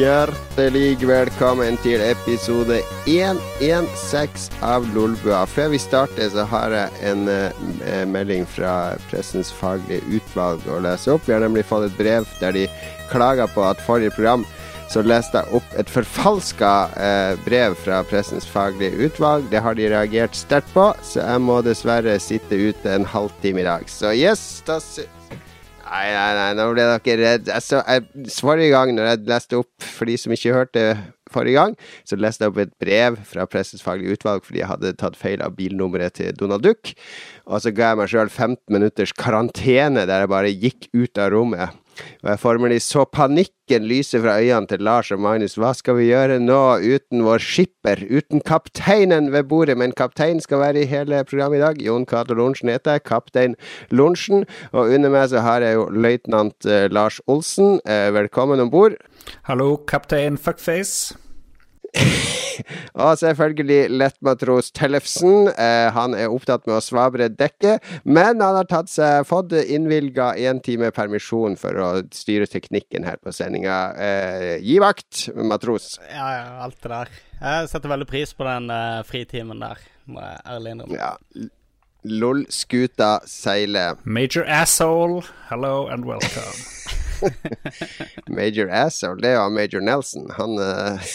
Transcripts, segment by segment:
Hjertelig velkommen til episode 116 av Lolbua. Før vi starter, så har jeg en uh, melding fra Pressens faglige utvalg å lese opp. Vi har nemlig fått et brev der de klager på at forrige program så leste jeg opp et forfalska uh, brev fra Pressens faglige utvalg. Det har de reagert sterkt på, så jeg må dessverre sitte ute en halvtime i dag. Så yes, da Nei, nei, nei, nå ble dere redd. Jeg så, jeg, forrige gang når jeg leste opp, for de som ikke hørte forrige gang, så leste jeg opp et brev fra Pressens faglige utvalg fordi jeg hadde tatt feil av bilnummeret til Donald Duck. Og så ga jeg meg sjøl 15 minutters karantene der jeg bare gikk ut av rommet. Og jeg de så panikken lyser fra øynene til Lars og Magnus. Hva skal vi gjøre nå uten vår skipper, uten kapteinen ved bordet? Men kaptein skal være i hele programmet i dag. Jon Cato Lorentzen heter jeg, kaptein Lorentzen. Og under meg så har jeg jo løytnant eh, Lars Olsen. Eh, velkommen om bord. Hallo, kaptein Fuckface. og selvfølgelig lettmatros Tellefsen. Eh, han er opptatt med å svabre dekket, men han har tatt seg, fått innvilga én time permisjon for å styre teknikken her på sendinga. Eh, gi vakt, matros. Ja, ja, alt det der. Jeg setter veldig pris på den eh, fritimen der, må jeg ærlig innrømme. Ja. LOL-skuta seiler. Major asshole, hello and welcome. Major asshole, det er jo Major Nelson. Han uh,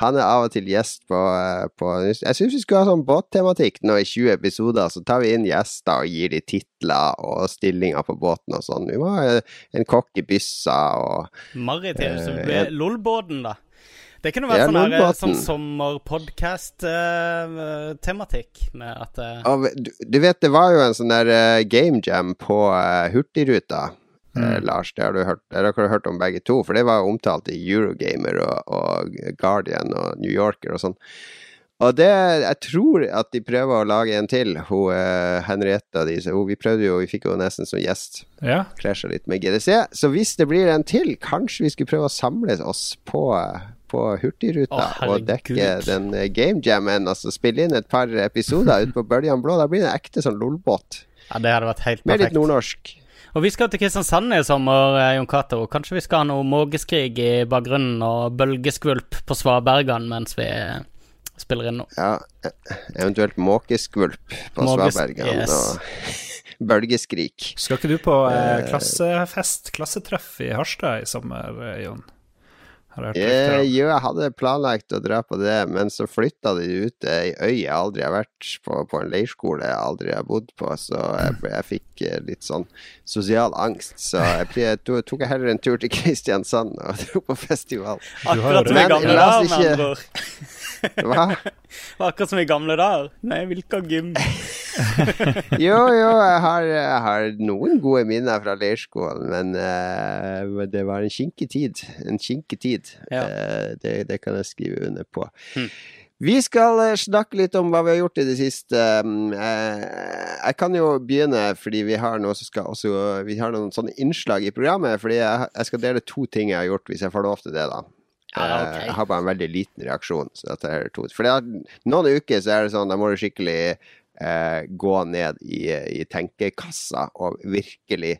Han er av og til gjest på, eh, på Jeg syns vi skulle ha sånn båttematikk nå i 20 episoder. Så tar vi inn gjester og gir de titler og stillinger på båten og sånn. Vi må ha en kokk i byssa og Maritim, så det blir LOL-båten, da. Det kunne vært sånn, her, sånn sommerpodkast-tematikk. Uh, med at uh... du, du, vet, det var jo en sånn der uh, game jam på Hurtigruta. Eh, mm. Lars. Det har du hørt, dere har hørt om begge to, for det var omtalt i Eurogamer og, og Guardian og New Yorker og sånn. Og det, jeg tror at de prøver å lage en til. Hun uh, Henriette de, hun, Vi prøvde jo, vi fikk jo nesten som gjest. Ja. Krasja litt med GDC. Så hvis det blir en til, kanskje vi skulle prøve å samle oss på, på Hurtigruta oh, og dekke den uh, gamejammen. Altså spille inn et par episoder ute på Bøljan Blå. Da blir det en ekte sånn lolbåt. Ja, det hadde vært helt perfekt. Med litt nordnorsk. Og vi skal til Kristiansand i sommer, eh, Jon Cato. Kanskje vi skal ha noe mågeskrig i bakgrunnen og bølgeskvulp på svabergene mens vi eh, spiller inn nå. Ja, e, eventuelt måkeskvulp på Måges svabergene yes. og bølgeskrik. Skal ikke du på eh, klassefest, klassetreff i Harstad i sommer, Jon? Eh, jo, jeg hadde planlagt å dra på det, men så flytta de ut til ei øy jeg aldri har vært på, på en leirskole jeg aldri har bodd på, så jeg, jeg fikk eh, litt sånn sosial angst. Så jeg, jeg tok, tok jeg heller en tur til Kristiansand og dro på festival. Akkurat men, i gamle dager, med Det var Hva? Akkurat som i gamle dager. Nei, hvilken gym? jo, jo, jeg har, jeg har, noen gode minner fra leirskolen, men uh, det var en kinketid. En kinketid. Ja. Uh, det, det, kan jeg skrive under på. Hmm. Vi skal eh, snakke litt om hva vi har gjort i det siste. Jeg kan jo begynne, fordi vi har, noe også, vi har noen sånne innslag i programmet. Fordi jeg skal dele to ting jeg har gjort, hvis jeg får lov til det, da. Ja, okay. Jeg har bare en veldig liten reaksjon. Så dette er to. For noen uker så er det sånn, da må du skikkelig eh, gå ned i, i, tenkekassa og virkelig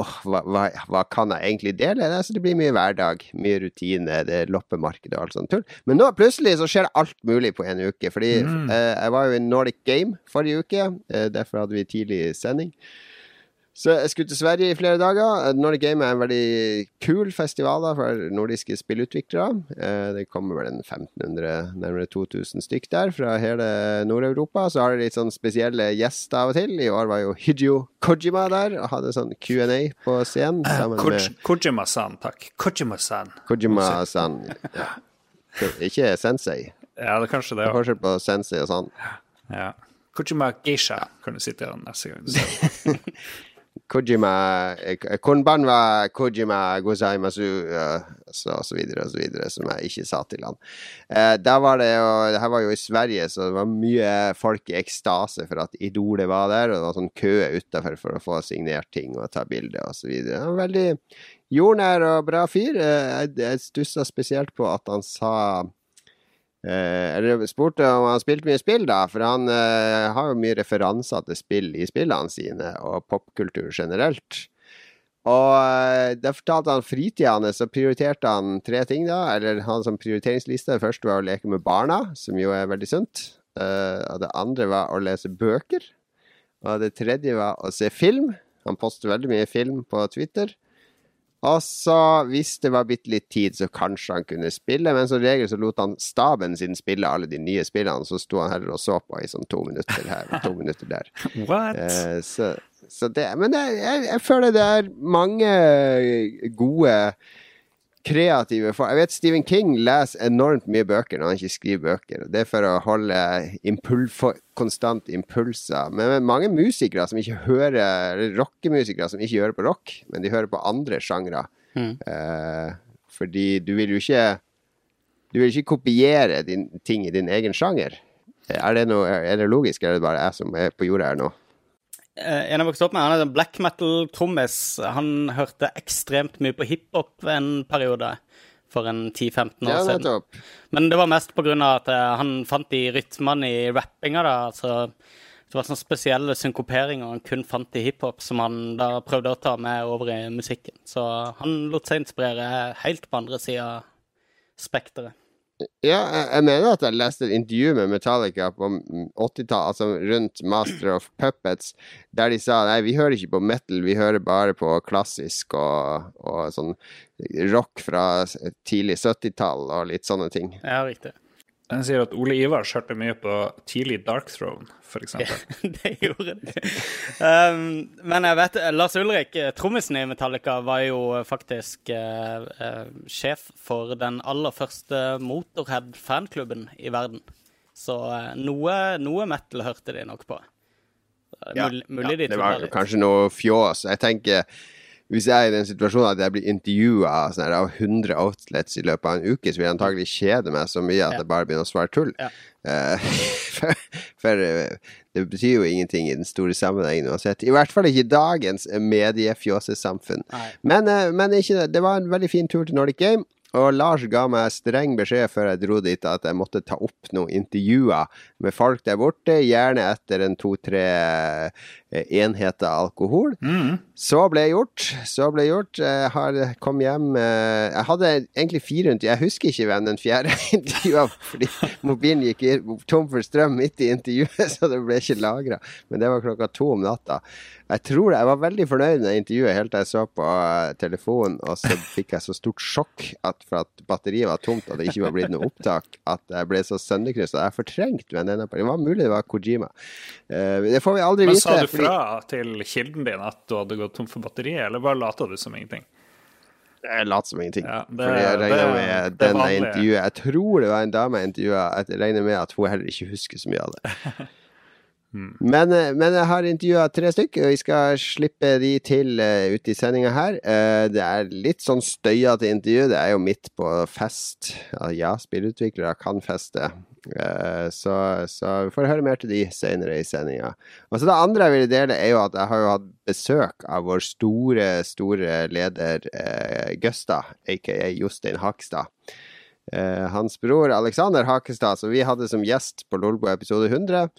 oh, hva, hva, hva, kan jeg egentlig dele? Altså, det blir mye hverdag, mye rutine, det er loppemarked og alt sånt tull. Men nå plutselig så skjer det alt mulig på en uke. Fordi mm. eh, jeg var jo i Nordic Game forrige uke, eh, derfor hadde vi tidlig sending. Så jeg skulle til Sverige i flere dager. Nordic Game er en veldig kul festival da, for nordiske spillutviklere. Eh, det kommer vel en 1500, nærmere 2000 stykk der fra hele Nord-Europa. Så har de litt sånn spesielle gjester av og til. I år var jo Hideo Kojima der og hadde sånn Q&A på scenen. Eh, sammen uh, med Kojima-san, takk. Kojima-san. Kojima-san. Ja. Ikke sensei. Ja, det er kanskje det. Det er forskjell på sensei og sånn. Ja. Kojima Geisha kan du sitte her neste gang. Kojima Konbanwa Kojima gozaimasu så, og så videre og så videre, som jeg ikke sa til han. Eh, var det jo Det her var jo i Sverige, så det var mye folk i ekstase for at Idolet var der, og det var sånn kø utafor for å få signert ting og ta bilde og så videre. Veldig jordnær og bra fyr. Eh, jeg, jeg stussa spesielt på at han sa Eh, eller spurte om han spilte mye spill, da, for han eh, har jo mye referanser til spill i spillene sine, og popkultur generelt. Og uh, da fortalte han fritida hans, så prioriterte han tre ting, da. Eller han som prioriteringsliste. Det første var å leke med barna, som jo er veldig sunt. Og det andre var å lese bøker. Og det tredje var å se film. Han poster veldig mye film på Twitter. Og så, hvis det var bitte litt tid, så kanskje han kunne spille. Men som regel så lot han staben sin spille alle de nye spillene. Så sto han heller og så på i sånn to minutter her og to minutter der. What? Eh, så, så det Men jeg, jeg, jeg føler det er mange gode kreative for Jeg vet Stephen King leser enormt mye bøker når han ikke skriver bøker. Det er for å holde impul for, konstant impulser. Men mange musikere som ikke hører Eller rockemusikere som ikke hører på rock, men de hører på andre sjangre. Mm. Eh, fordi du vil jo ikke Du vil ikke kopiere din, ting i din egen sjanger. Er det, noe, er det logisk, eller er det bare jeg som er på jordet her nå? Eh, en jeg vokste opp med, han er en black metal-trommis. Han hørte ekstremt mye på hiphop en periode for en 10-15 år Ja, siden. Men det var mest pga. at eh, han fant de rytmene i rappinga. da, altså Det var sånne spesielle synkoperinger han kun fant i hiphop, som han da prøvde å ta med over i musikken. Så han lot seg inspirere helt på andre sida spekteret. Ja, jeg, mener at jeg leste et intervju med Metallica på 80-tallet, altså rundt Master of Puppets, der de sa nei, vi hører ikke på metal, vi hører bare på klassisk og, og sånn rock fra tidlig 70-tall og litt sånne ting. Ja, riktig. Den sier at Ole Ivar hørte mye på tidlig Dark Throne, f.eks. det gjorde det. Um, men jeg vet Lars Ulrik, eh, trommisen i Metallica, var jo faktisk uh, uh, sjef for den aller første Motorhead-fanklubben i verden. Så uh, noe, noe metal hørte de nok på. Ja, er Mulig, ja, de det var litt. kanskje noe fjås. Jeg tenker hvis jeg er i den situasjonen at jeg blir intervjua sånn av 100 outlets i løpet av en uke, så vil jeg antagelig kjede meg så mye at jeg bare begynner å svare tull. Ja. Eh, for for eh, det betyr jo ingenting i den store sammenhengen uansett. I hvert fall ikke i dagens mediefjåsesamfunn. Men, eh, men ikke, det. var en veldig fin tur til Nordic Game. Og Lars ga meg streng beskjed før jeg dro dit at jeg måtte ta opp noen intervjuer med folk der borte, gjerne etter en to-tre enheter alkohol. Mm. Så ble gjort. Så ble gjort. Jeg har kom hjem eh, Jeg hadde egentlig fire intervjuer. Jeg husker ikke hvem den fjerde intervjua fordi mobilen gikk i- tom for strøm midt i intervjuet, så det ble ikke lagra. Men det var klokka to om natta. Jeg tror jeg var veldig fornøyd med intervjuet helt til jeg så på eh, telefonen, og så fikk jeg så stort sjokk at for at batteriet var tomt og det ikke var blitt noe opptak, at jeg ble så sønderkryssa. Jeg fortrengte ved denne perioden. Det var mulig det var Kojima. Eh, det får vi aldri vite. Men sa du fordi- fra til kilden din at du hadde gått tom for batteri, eller bare lata du som ingenting? Jeg later som ingenting. Ja, det- Fordi jeg regner med det den jeg intervjuet Jeg tror det var en dame jeg intervjua. Jeg regner med at hun heller ikke husker så mye av det. Men, eh, men jeg har intervjua tre stykker, og vi skal slippe de til uh, ute i sendinga her. Uh, det er litt sånn støyete intervju. Det er jo midt på fest. Uh, ja spillutviklere kan feste. Eh, så, så vi får høre mer til de senere i sendinga. Og så det andre jeg ville dele, er jo at jeg har jo hatt besøk av vår store, store leder eh, Gøsta, aka Jostein Hakstad. Eh, hans bror Alexander Hakestad, som vi hadde som gjest på Lolbo episode 100,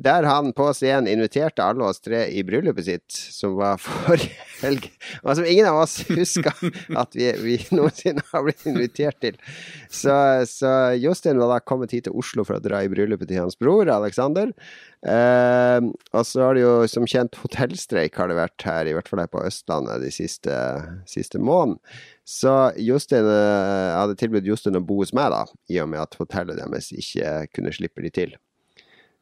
der han på scenen inviterte alle oss tre i bryllupet sitt, som var forrige helg, og som ingen av oss huska at vi, vi noensinne har blitt invitert til. Så, så Jostein var da kommet hit til Oslo for å dra i bryllupet til hans bror Alexander. Eh, og så har det jo som kjent hotellstreik har det vært her, i hvert fall her på Østlandet de siste, siste måneden. Så Jostein jeg hadde tilbudt Jostein å bo hos meg, da, i og med at hotellet deres ikke kunne slippe de til.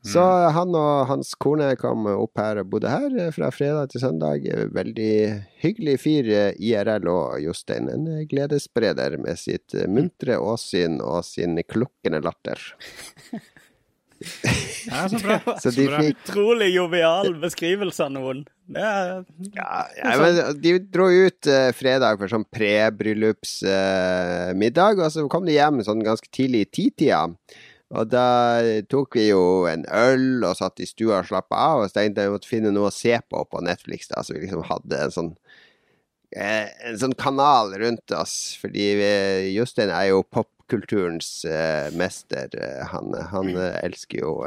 Så han og hans kone kom opp her og bodde her eh, fra fredag til søndag. Veldig hyggelig fyr eh, IRL og Jostein. En eh, gledesspreder med sitt eh, muntre åsyn og sin klukkende latter. Ja, så bra. Så de Så bra. fikk Utrolig jovial beskrivelse av noen. Det er Ja, ja, men de dro ut uh, fredag for sånn pre-bryllupsmiddag, og så kom de hjem sånn ganske tidlig i titida. Og da tok vi jo en øl og satt i stua og slappa av, og så tenkte jeg vi måtte finne noe å se på på Netflix, da, så vi liksom hadde en sånn eh, en sånn kanal rundt oss, fordi vi, Jostein er jo popkulturens eh, mester. Eh, Han, han eh, elsker jo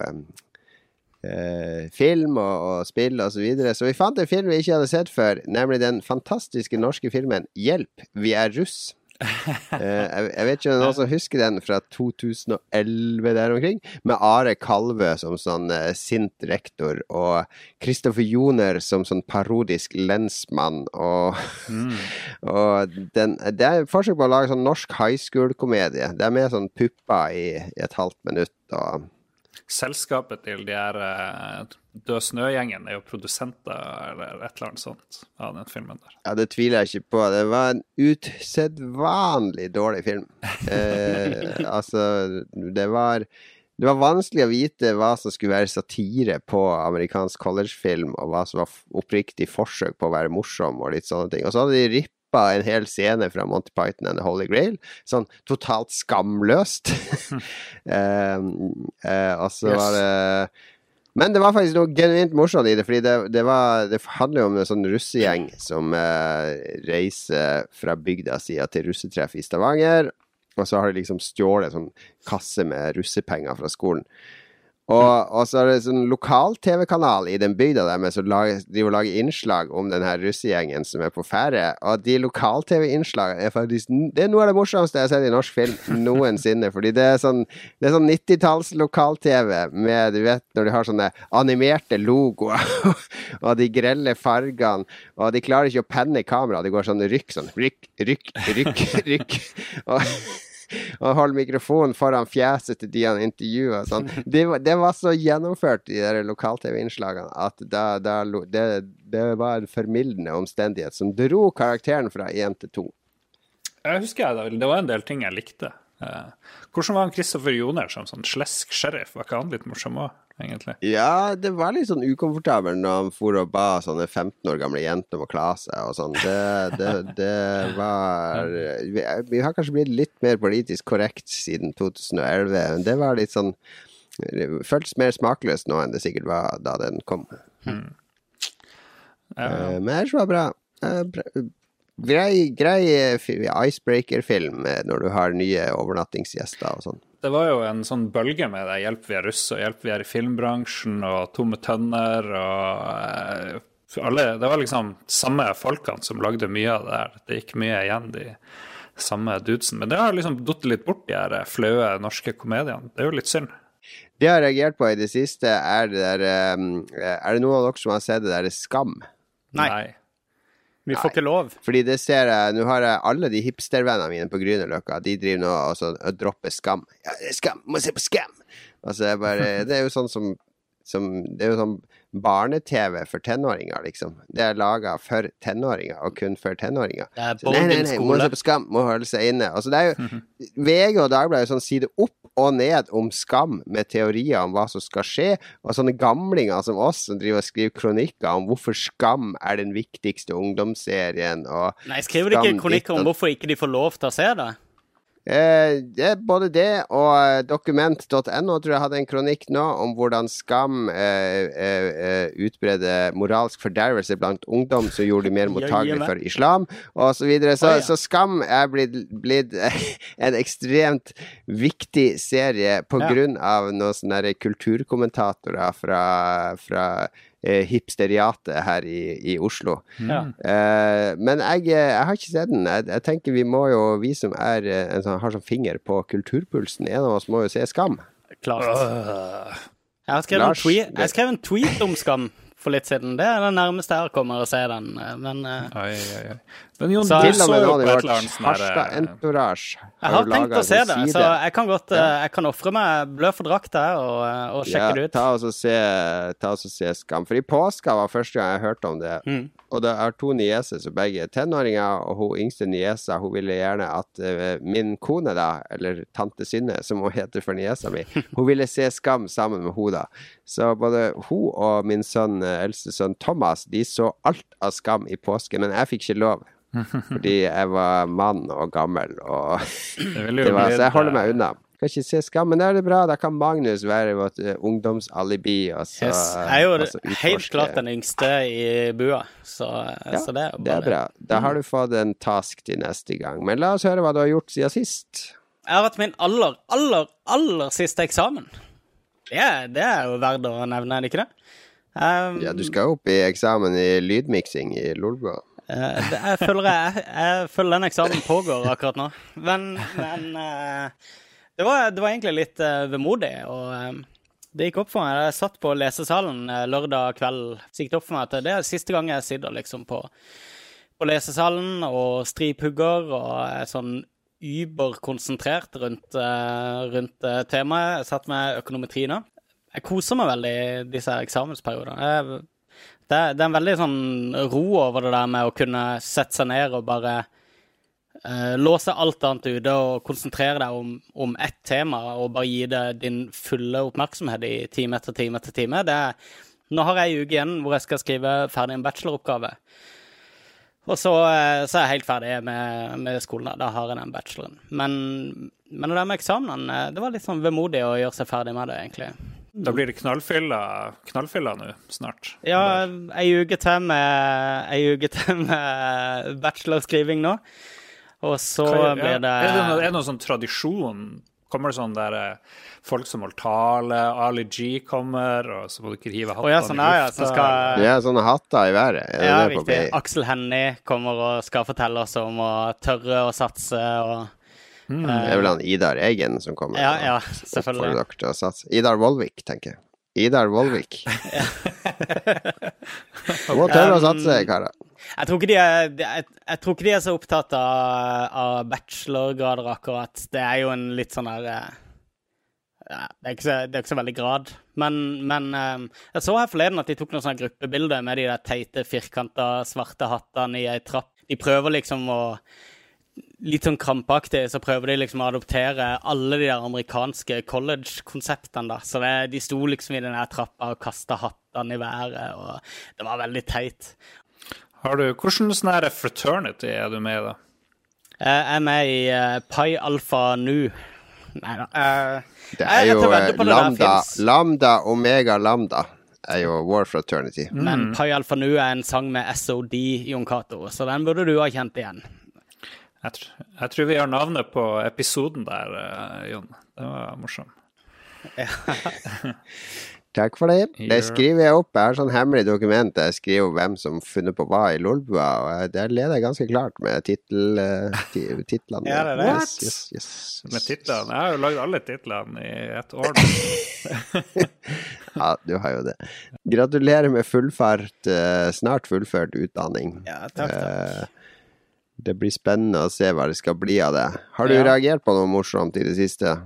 film og, og spill og så videre. Så vi fant en film vi ikke hadde sett før, nemlig den fantastiske norske filmen 'Hjelp, vi er russ'. Eh, jeg, jeg vet ikke om noen som husker den fra 2011 der omkring, med Are Kalvø som sånn eh, sint rektor, og Kristoffer Joner som sånn parodisk lensmann, og, og den, Det er forsøk på å lage sånn norsk high school-komedie. Det er med sånn pupper i, i et halvt minutt. og Selskapet til de her eh, Død snø-gjengen er jo produsenter eller et eller annet sånt av den filmen der. Ja, det tviler jeg ikke på. Det var en usedvanlig dårlig film. Eh, altså, det var det var vanskelig å vite hva som skulle være satire på amerikansk collegefilm, og hva som var oppriktig forsøk på å være morsom, og litt sånne ting. Og så hadde de rippa en hel scene fra Monty Python and The Holy Grail, sånn totalt skamløst. eh, eh, og så Yes. var det men det var faktisk noe genuint morsomt i det, fordi det, det, var, det handler jo om en sånn russegjeng som eh, reiser fra bygda si til russetreff i Stavanger. Og så har de liksom stjålet en sånn kasse med russepenger fra skolen. Og, og så er det sånn lokal-TV-kanal i den bygda der med som lager, og lager innslag om den her russegjengen som er på ferde. Og de lokal-TV-innslagene er faktisk Det er noe av det morsomste jeg har sett i norsk film noensinne. Fordi det er sånn Det er sånn 90-talls lokal-TV med Du vet når de har sånne animerte logoer og de grelle fargene, og de klarer ikke å penne kameraet. Det går sånn rykk, sånn rykk, rykk, rykk, rykk. Og og holde mikrofonen foran fjeset til de han intervjuer. Sånn. Det, det var så gjennomført i de lokal-TV-innslagene at da, da, det, det var en formildende omstendighet som dro karakteren fra én til to. Jeg husker jeg, Det var en del ting jeg likte. Eh, hvordan var han Kristoffer Joner som sånn slesk sheriff? Var ikke han litt morsom òg, egentlig? Ja, det var litt sånn ukomfortabelt når han for og ba sånne 15 år gamle jenter om å kle seg og sånn. Det, det, det var vi, har kanskje blitt litt mer politisk korrekt siden 2011, men det var litt sånn Det føltes mer smakløst nå enn det sikkert var da den kom. Ja. Uh, Men ellers var det bra. Uh. Grei, grei eh, icebreaker-film eh, når du har nye overnattingsgjester og sånn. Det var jo en sånn bølge med det 'Hjelp, vi er russ', og 'Hjelp, vi er i filmbransjen', og 'Tomme tønner', og eh, alle, Det var liksom samme folkene som lagde mye av det der. Det gikk mye igjen, de samme dudesen. Men det har liksom datt litt bort, de her flaue norske komediene. Det er jo litt synd. Det jeg har reagert på i det siste, er det der Er det noen av dere som har sett det der Skam? Nei. Vi får ikke lov. Fordi det ser jeg Nå har jeg alle de hipstervennene mine på Grünerløkka. De driver nå og så og dropper Skam. Ja, Skam! Må se på Skam! Altså, jeg bare Det er jo sånn som, som Det er jo sånn barne-TV for tenåringer, liksom. Det er laga for tenåringer, og kun for tenåringer. Det er Så, nei, nei, nei, må se på Skam, må holde seg inne. Altså, det er jo VG og Dagbladet er jo sånn side opp og ned om skam, med teorier om hva som skal skje, og sånne gamlinger som oss som driver og skriver kronikker om hvorfor Skam er den viktigste ungdomsserien, og Nei, skriver de ikke kronikker om hvorfor ikke de får lov til å se det? Eh, det både det og eh, dokument.no tror jeg hadde en kronikk nå om hvordan Skam eh, eh, eh, utbredde moralsk fordervelse blant ungdom som gjorde de mer mottagelige for islam, og så videre. Så, så Skam er blitt, blitt en ekstremt viktig serie på grunn av noen sånne kulturkommentatorer fra, fra hipsteriatet her i, i Oslo. Ja. Eh, men jeg, eh, jeg har ikke sett den. Jeg, jeg tenker vi må jo, vi som er eh, en sånn, har sånn finger på kulturpulsen, en av oss må jo se Skam. Klart. Jeg har skrevet en Lars, tweet, jeg skrev en tweet om Skam for litt siden. Det er det nærmeste jeg kommer å se den. eh, Men eh, oi, oi, oi. Men Jon, Så- og så jo på i et eller annet sånn Harstad eh, Entourage jeg har tenkt å se det, så jeg kan godt eh, Jeg kan ofre meg blø for drakta her og, eh, og sjekke ja, det ut. Ta oss og se, ta oss og se Skam. For i påska var første gang jeg hørte om det. Mm. Og det er to nieser som begge er tenåringer, og hun yngste niesa hun ville gjerne at min kone, da, eller tante Synne, som hun heter for niesa mi, hun ville se Skam sammen med hun da. Så både hun og min sønn, eldste sønn Thomas, de så alt av Skam i påsken, men jeg fikk ikke lov. Fordi jeg var mann og gammel, og det det var, så jeg holder eh, meg unna. Kan ikke se Skam, men da er det bra. Da kan Magnus være vårt eh, ungdomsalibi. Og så, Yes. Jeg er jo helt klart den yngste i bua, så, Ja, så det er Det er bra. Da har du fått en task til neste gang. Men la oss høre hva du har gjort siden sist. Jeg har hatt min aller, aller, aller siste eksamen. Det er, det er jo verdt å nevne, er det ikke det? Um, Ja, du skal opp i eksamen i lydmiksing i Lolbua. Eh, jeg, føler jeg, jeg føler den eksamen pågår akkurat nå. Men, men eh, det, var, det var egentlig litt uh, vemodig. Og eh, det gikk opp for meg. Jeg satt på lesesalen eh, lørdag kveld. Det opp for meg at det er siste gang jeg sitter liksom på, på lesesalen og striphugger og er sånn überkonsentrert rundt, eh, rundt eh, temaet. Jeg satt med økonometri nå. Jeg koser meg veldig disse eksamensperiodene. Jeg, det, det er en veldig sånn ro over det der med å kunne sette seg ned og bare eh, låse alt annet ute og konsentrere deg om, om ett tema og bare gi det din fulle oppmerksomhet i time etter time etter time. Det nå har jeg ei uke igjen hvor jeg skal skrive ferdig en bacheloroppgave. Og så, eh, så er jeg helt ferdig med, med skolen. Da. da har jeg den bacheloren. Men, men det der med eksamenene, eh, det var litt sånn vemodig å gjøre seg ferdig med det, egentlig. Da blir det knallfylla, knallfylla nå snart. Ja, ei uke til med, ei uke til med bachelorskriving nå. Og så Hva- ja. blir det Er det noen, er det noen sånn tradisjon? Kommer det sånn der eh, folk som holder tale, Ali G kommer, og så må dere hive Å oh, ja, sånn er ja. så skal er sånne hatter i været. Det Ja, riktig. Aksel Hennie kommer og skal fortelle oss om å tørre å satse og Det er vel han Idar Eggen som kommer Ja, ja, selvfølgelig. dere til å satse. Idar Vollvik, tenker jeg. Idar Vollvik. Du må tørre å satse, karer. Jeg tror ikke de er, jeg, jeg tror ikke de er så opptatt av, av bachelorgrader, akkurat. Det er jo en litt sånn der eh, ja, det, er ikke så, det er ikke så veldig grad. Men, men eh, jeg så her forleden at de tok noen sånne gruppebilder med de der teite, firkanta, svarte hattene i ei trapp. De prøver liksom å Litt sånn krampaktig så prøver de liksom å adoptere alle de der amerikanske college-konseptene, da. Så det, de sto liksom i den trappa og kasta hattene i været, og det var veldig teit. Har du, Hvordan sånn fraternity er du med i, da? Jeg er med i uh, Pi Alpha Nu. Nei da. Uh, Det er jo eh, på det der lambda, lambda, omega, lambda. Er jo War Fraternity. Men Pi Alpha Nu er en sang med SOD, Jon Cato, så den burde du ha kjent igjen. Jeg, tr jeg tror vi har navnet på episoden der, eh, Jon. Det var morsomt. Takk for det. Det skriver jeg opp. Jeg har sånn hemmelig dokument der jeg skriver hvem som funnet på hva i Lolbua, og der leder jeg ganske klart med tittel, eh, titlene. Ja, det er det. Yes, yes, yes, Med titlene. Jeg har jo lagd alle titlene i et år. nå. Ja, du har jo det. Gratulerer med fullfart, eh, snart fullført utdanning. Ja, takk, takk. Eh, Det blir spennende å se hva det skal bli av det. Har du Ja. reagert på noe morsomt i det siste?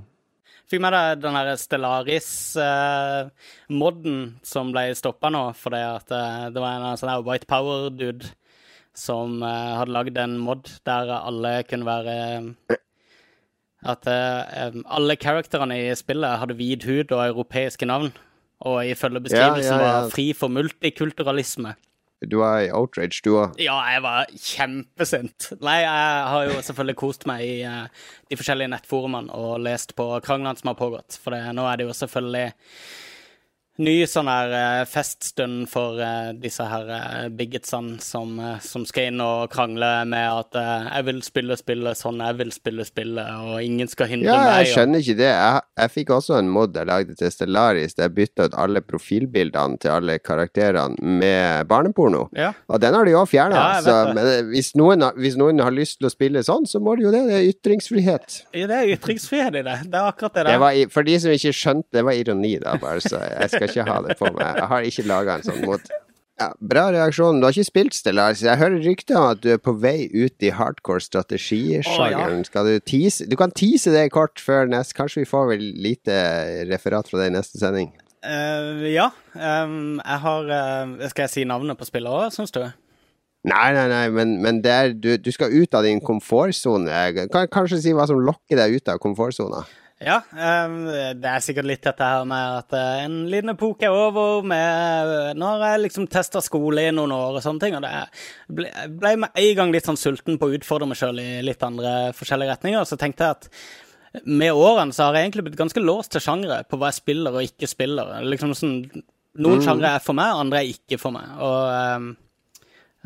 Fikk med deg den der Stellaris-modden som ble stoppa nå, fordi at eh, det var en sånn White Power-dude som eh, hadde lagd en mod der alle kunne være At eh, alle karakterene i spillet hadde hvit hud og europeiske navn. Og ifølge beskrivelsen ja, ja. var fri for multikulturalisme. Du er i outrage, du òg. Ja, jeg var kjempesint. Nei, jeg har jo selvfølgelig kost meg i eh, de forskjellige nettforumene og lest på kranglene som har pågått. For det, nå er det jo selvfølgelig ny sånn her eh, feststund for eh, disse her uh, biggetsene som, eh, som skal inn og krangle med at eh, 'jeg vil spille spillet sånn jeg vil spille spillet', og ingen skal hindre Ja, meg. jeg og- skjønner ikke det. Jeg, jeg fikk også en mod jeg lagde til Stellaris, der jeg bytta ut alle profilbildene til alle karakterene med barneporno. Ja. Og den har de jo fjerna. Ja, jeg det. eh, hvis noen, har- hvis noen har lyst til å spille sånn, så må de jo det. Det er ytringsfrihet. Ja, det er ytringsfrihet i det. Det er akkurat det Det der. var, for de som ikke skjønte, det var ironi, da, bare, så jeg skal ikke ha det på meg. Jeg har ikke laga en sånn mot. Ja, bra reaksjon. Du har ikke spilt Stellaris. Jeg hører rykter om at du er på vei ut i hardcore strategisjangeren. Skal du tease Du kan tease det kort før neste Kanskje vi får vel lite referat fra det i neste sending? Uh, ja. Um, jeg har uh, Skal jeg si navnet på spillet òg, syns du? Nei, nei, nei, men, men er, du, du skal ut av din komfortsone. Kan kanskje si hva som lokker deg ut av komfortsona? Ja, det er sikkert litt dette her med at eh, en liten epoke er over. Med, nå har jeg liksom testa skole i noen år og sånne ting, og det ble, med en gang litt sånn sulten på å utfordre meg sjøl i litt andre forskjellige retninger. Så tenkte jeg at med årene så har jeg egentlig blitt ganske låst til sjangre på hva jeg spiller og ikke spiller. Liksom sånn, Noen sjangre er for meg, andre er ikke for meg. Og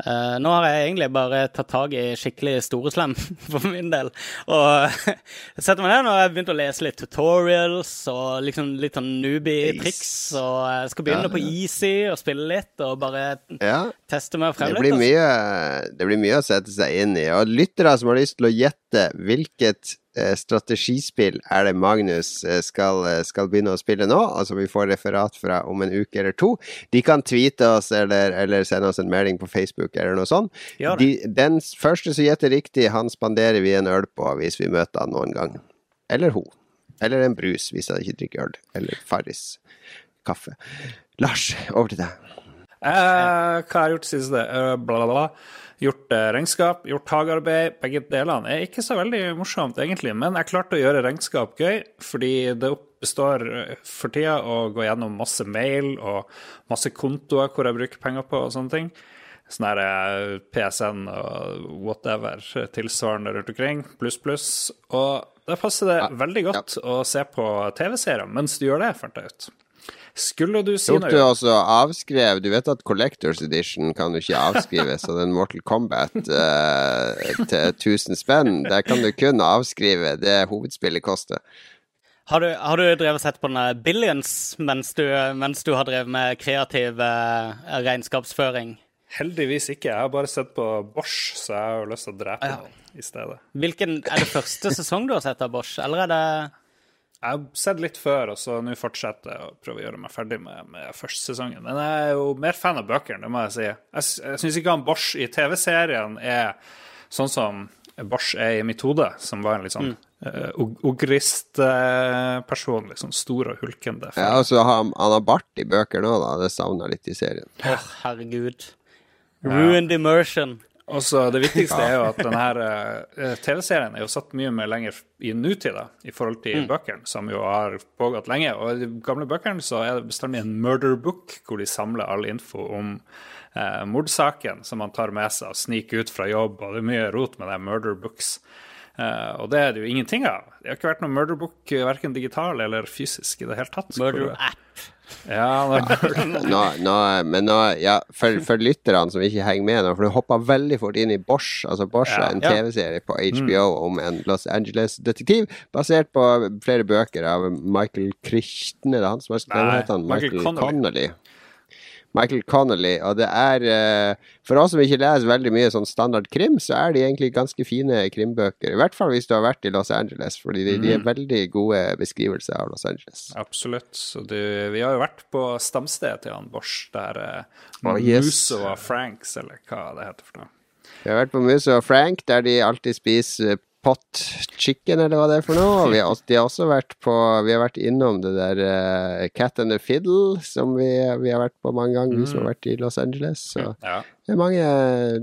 Eh, nå har jeg egentlig bare tatt tak i skikkelig store slem for min del. Og setter meg ned og har begynt å lese litt tutorials og liksom litt sånn newbie-triks. Og jeg skal begynne på easy og spille litt og bare Ja. teste meg frem Det litt. altså. mye, det blir mye å sette seg inn i. Og lyttere som har lyst til å gjette hvilket strategispill er det Magnus eh, skal, eh, skal begynne å spille nå, altså vi får referat fra om en uke eller to, de kan tweete oss eller, eller sende oss en melding på Facebook eller noe sånt. De, den første som gjetter riktig, han spanderer vi en øl på hvis vi møter han noen gang. Eller hun. Eller en brus hvis han ikke drikker øl. Eller Farris kaffe. Lars, over til deg. Eh, hva har jeg gjort siste? Uh, bla, bla, bla. Gjort eh, regnskap, gjort hagearbeid. Begge delene er ikke så veldig morsomt, egentlig, men jeg klarte å gjøre regnskap gøy, fordi det består eh, for tida å gå gjennom masse mail og masse kontoer hvor jeg bruker penger på og sånne ting. Sånn her eh, PSN og whatever tilsvarende rundt omkring, pluss, pluss. Og da passer det veldig godt å se på TV-serier mens du gjør det, fant jeg ut. Skulle du si Tok du noe også avskrev Du vet at Collectors Edition kan du ikke avskrive, så den Mortal Kombat eh, til 1000 spenn, der kan du kun avskrive det hovedspillet koster. Har du, har du drevet sett på den Billions mens du, mens du har drevet med kreativ eh, regnskapsføring? Heldigvis ikke. Jeg har bare sett på Bosch, så jeg har jo lyst til å drepe Ja. den i stedet. Hvilken, Er det første sesong du har sett av Bosch, eller er det Jeg har sett litt før, og så nå fortsetter jeg å prøve å gjøre meg ferdig med, med første sesongen. Men jeg er jo mer fan av bøkene, det må jeg si. Jeg, jeg syns ikke han Bosch i TV-serien er sånn som Bosch er i mitt hode, som var en litt sånn mm. uh, ogrist-person. liksom stor og hulkende. Ja, og så har han, han har bart i bøker nå, da. Det savner jeg litt i serien. Oh, herregud. Ruined immersion. Og så Det viktigste er jo at denne TV-serien er jo satt mye mer lenger i nutida i forhold til bøkene, som jo har pågått lenge. Og i de gamle bøkene så er det bestandig en murder book, hvor de samler all info om eh, mordsaken som man tar med seg og sniker ut fra jobb, og det er mye rot med de murder books. Uh, og det er det jo ingenting av. Det har ikke vært noen murder book, verken digital eller fysisk i det hele tatt. Murder app. Ja, det- Nå, nå, men nå, ja, for, for lytterne som ikke henger med nå, for du hoppa veldig fort inn i Bosch. Altså Bosch Ja. er en Ja. TV-serie på HBO om en Los Angeles-detektiv, basert på flere bøker av Michael Crichton, er han som har skrevet? Michael Michael Connolly. Connolly. Michael Connolly, og det er eh, For oss som ikke leser veldig mye sånn standard krim, så er de egentlig ganske fine krimbøker. I hvert fall hvis du har vært i Los Angeles, fordi de, de er Mm. veldig gode beskrivelser av Los Angeles. Absolutt. Så du, vi har jo vært på stamstedet til han Bosch, der eh, Oh, yes. Muso og Franks, eller hva det heter for noe. Vi har vært på Muso og Frank, der de alltid spiser pot chicken, eller hva det er for noe. Og vi har, de har også vært på Vi har vært innom det der uh, Cat and the Fiddle, som vi, vi har vært på mange ganger, vi som har vært i Los Angeles. Så Ja. det er mange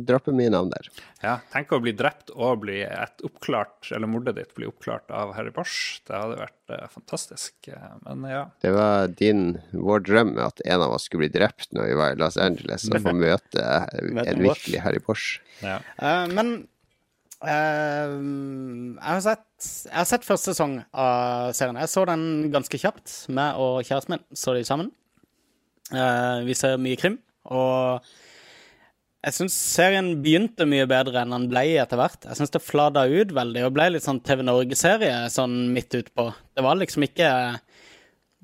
dropper mye navn der. ja. Tenk å bli drept og bli et oppklart, eller mordet ditt bli oppklart av Harry Bosch. Det hadde vært uh, fantastisk. Men ja. Det var din, vår drøm at en av oss skulle bli drept når vi var i Los Angeles, og få møte en virkelig Harry Bosch. ja. Uh, men eh, jeg, har sett, jeg har sett første sesong av serien. Jeg så den ganske kjapt. Meg og kjæresten min så de sammen. Uh, vi ser mye krim, og jeg syns serien begynte mye bedre enn den ble etter hvert. Jeg syns det flada ut veldig og ble litt sånn TV Norge-serie sånn midt utpå. Det var liksom ikke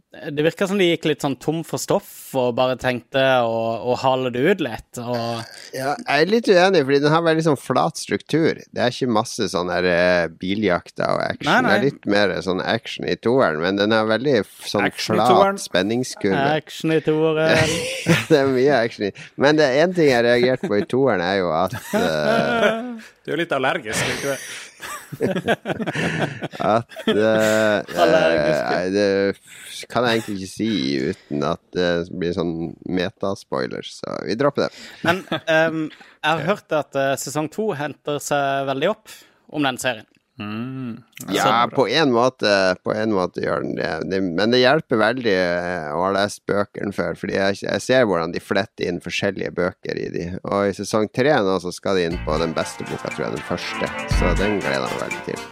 Det virka som de gikk litt sånn tom for stoff og bare tenkte å, å hale det ut litt. Og Ja, jeg er litt uenig, fordi den har veldig sånn flat struktur. Det er ikke masse sånn der eh, biljakter og action. Nei, nei. Det er litt mer sånn action i toeren, men den har veldig sånn Action flat spenningskurve. action i toeren. det er mye action i. Men det er én ting jeg reagerte på i toeren, er jo at uh... Du er litt allergisk, er ikke det? At uh, eh, Det kan jeg egentlig ikke si uten at det blir sånn metaspoilers, så vi dropper det. Men um, jeg har hørt at eh, sesong to henter seg veldig opp om den serien. Ja, på en måte, på en måte gjør den det. det. Men det hjelper veldig eh, å ha lest bøkene før, fordi jeg, jeg ser hvordan de fletter inn forskjellige bøker i de. Og i sesong tre nå så skal de inn på den beste boka, tror jeg, den første. Så den gleder jeg meg veldig til.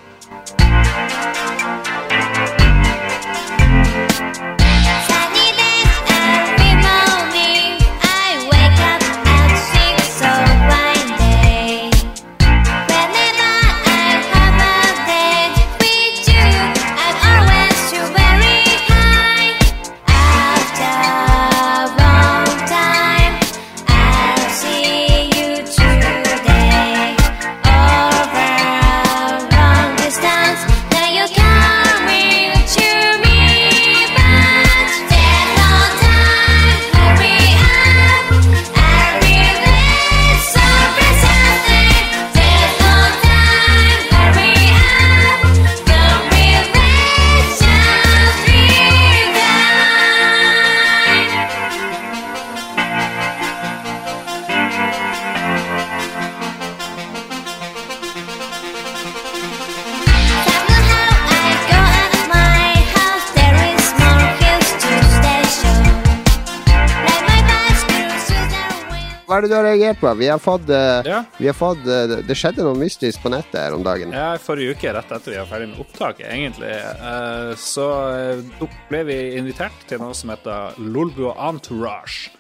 Hva er det du har reagert på? Vi har fått, uh, Ja. vi har fått uh, Det skjedde noe mystisk på nettet her om dagen. Ja, forrige uke, rett etter vi var ferdig med opptaket, egentlig, eh, så eh, ble vi invitert til noe som heter Lolbua Entourage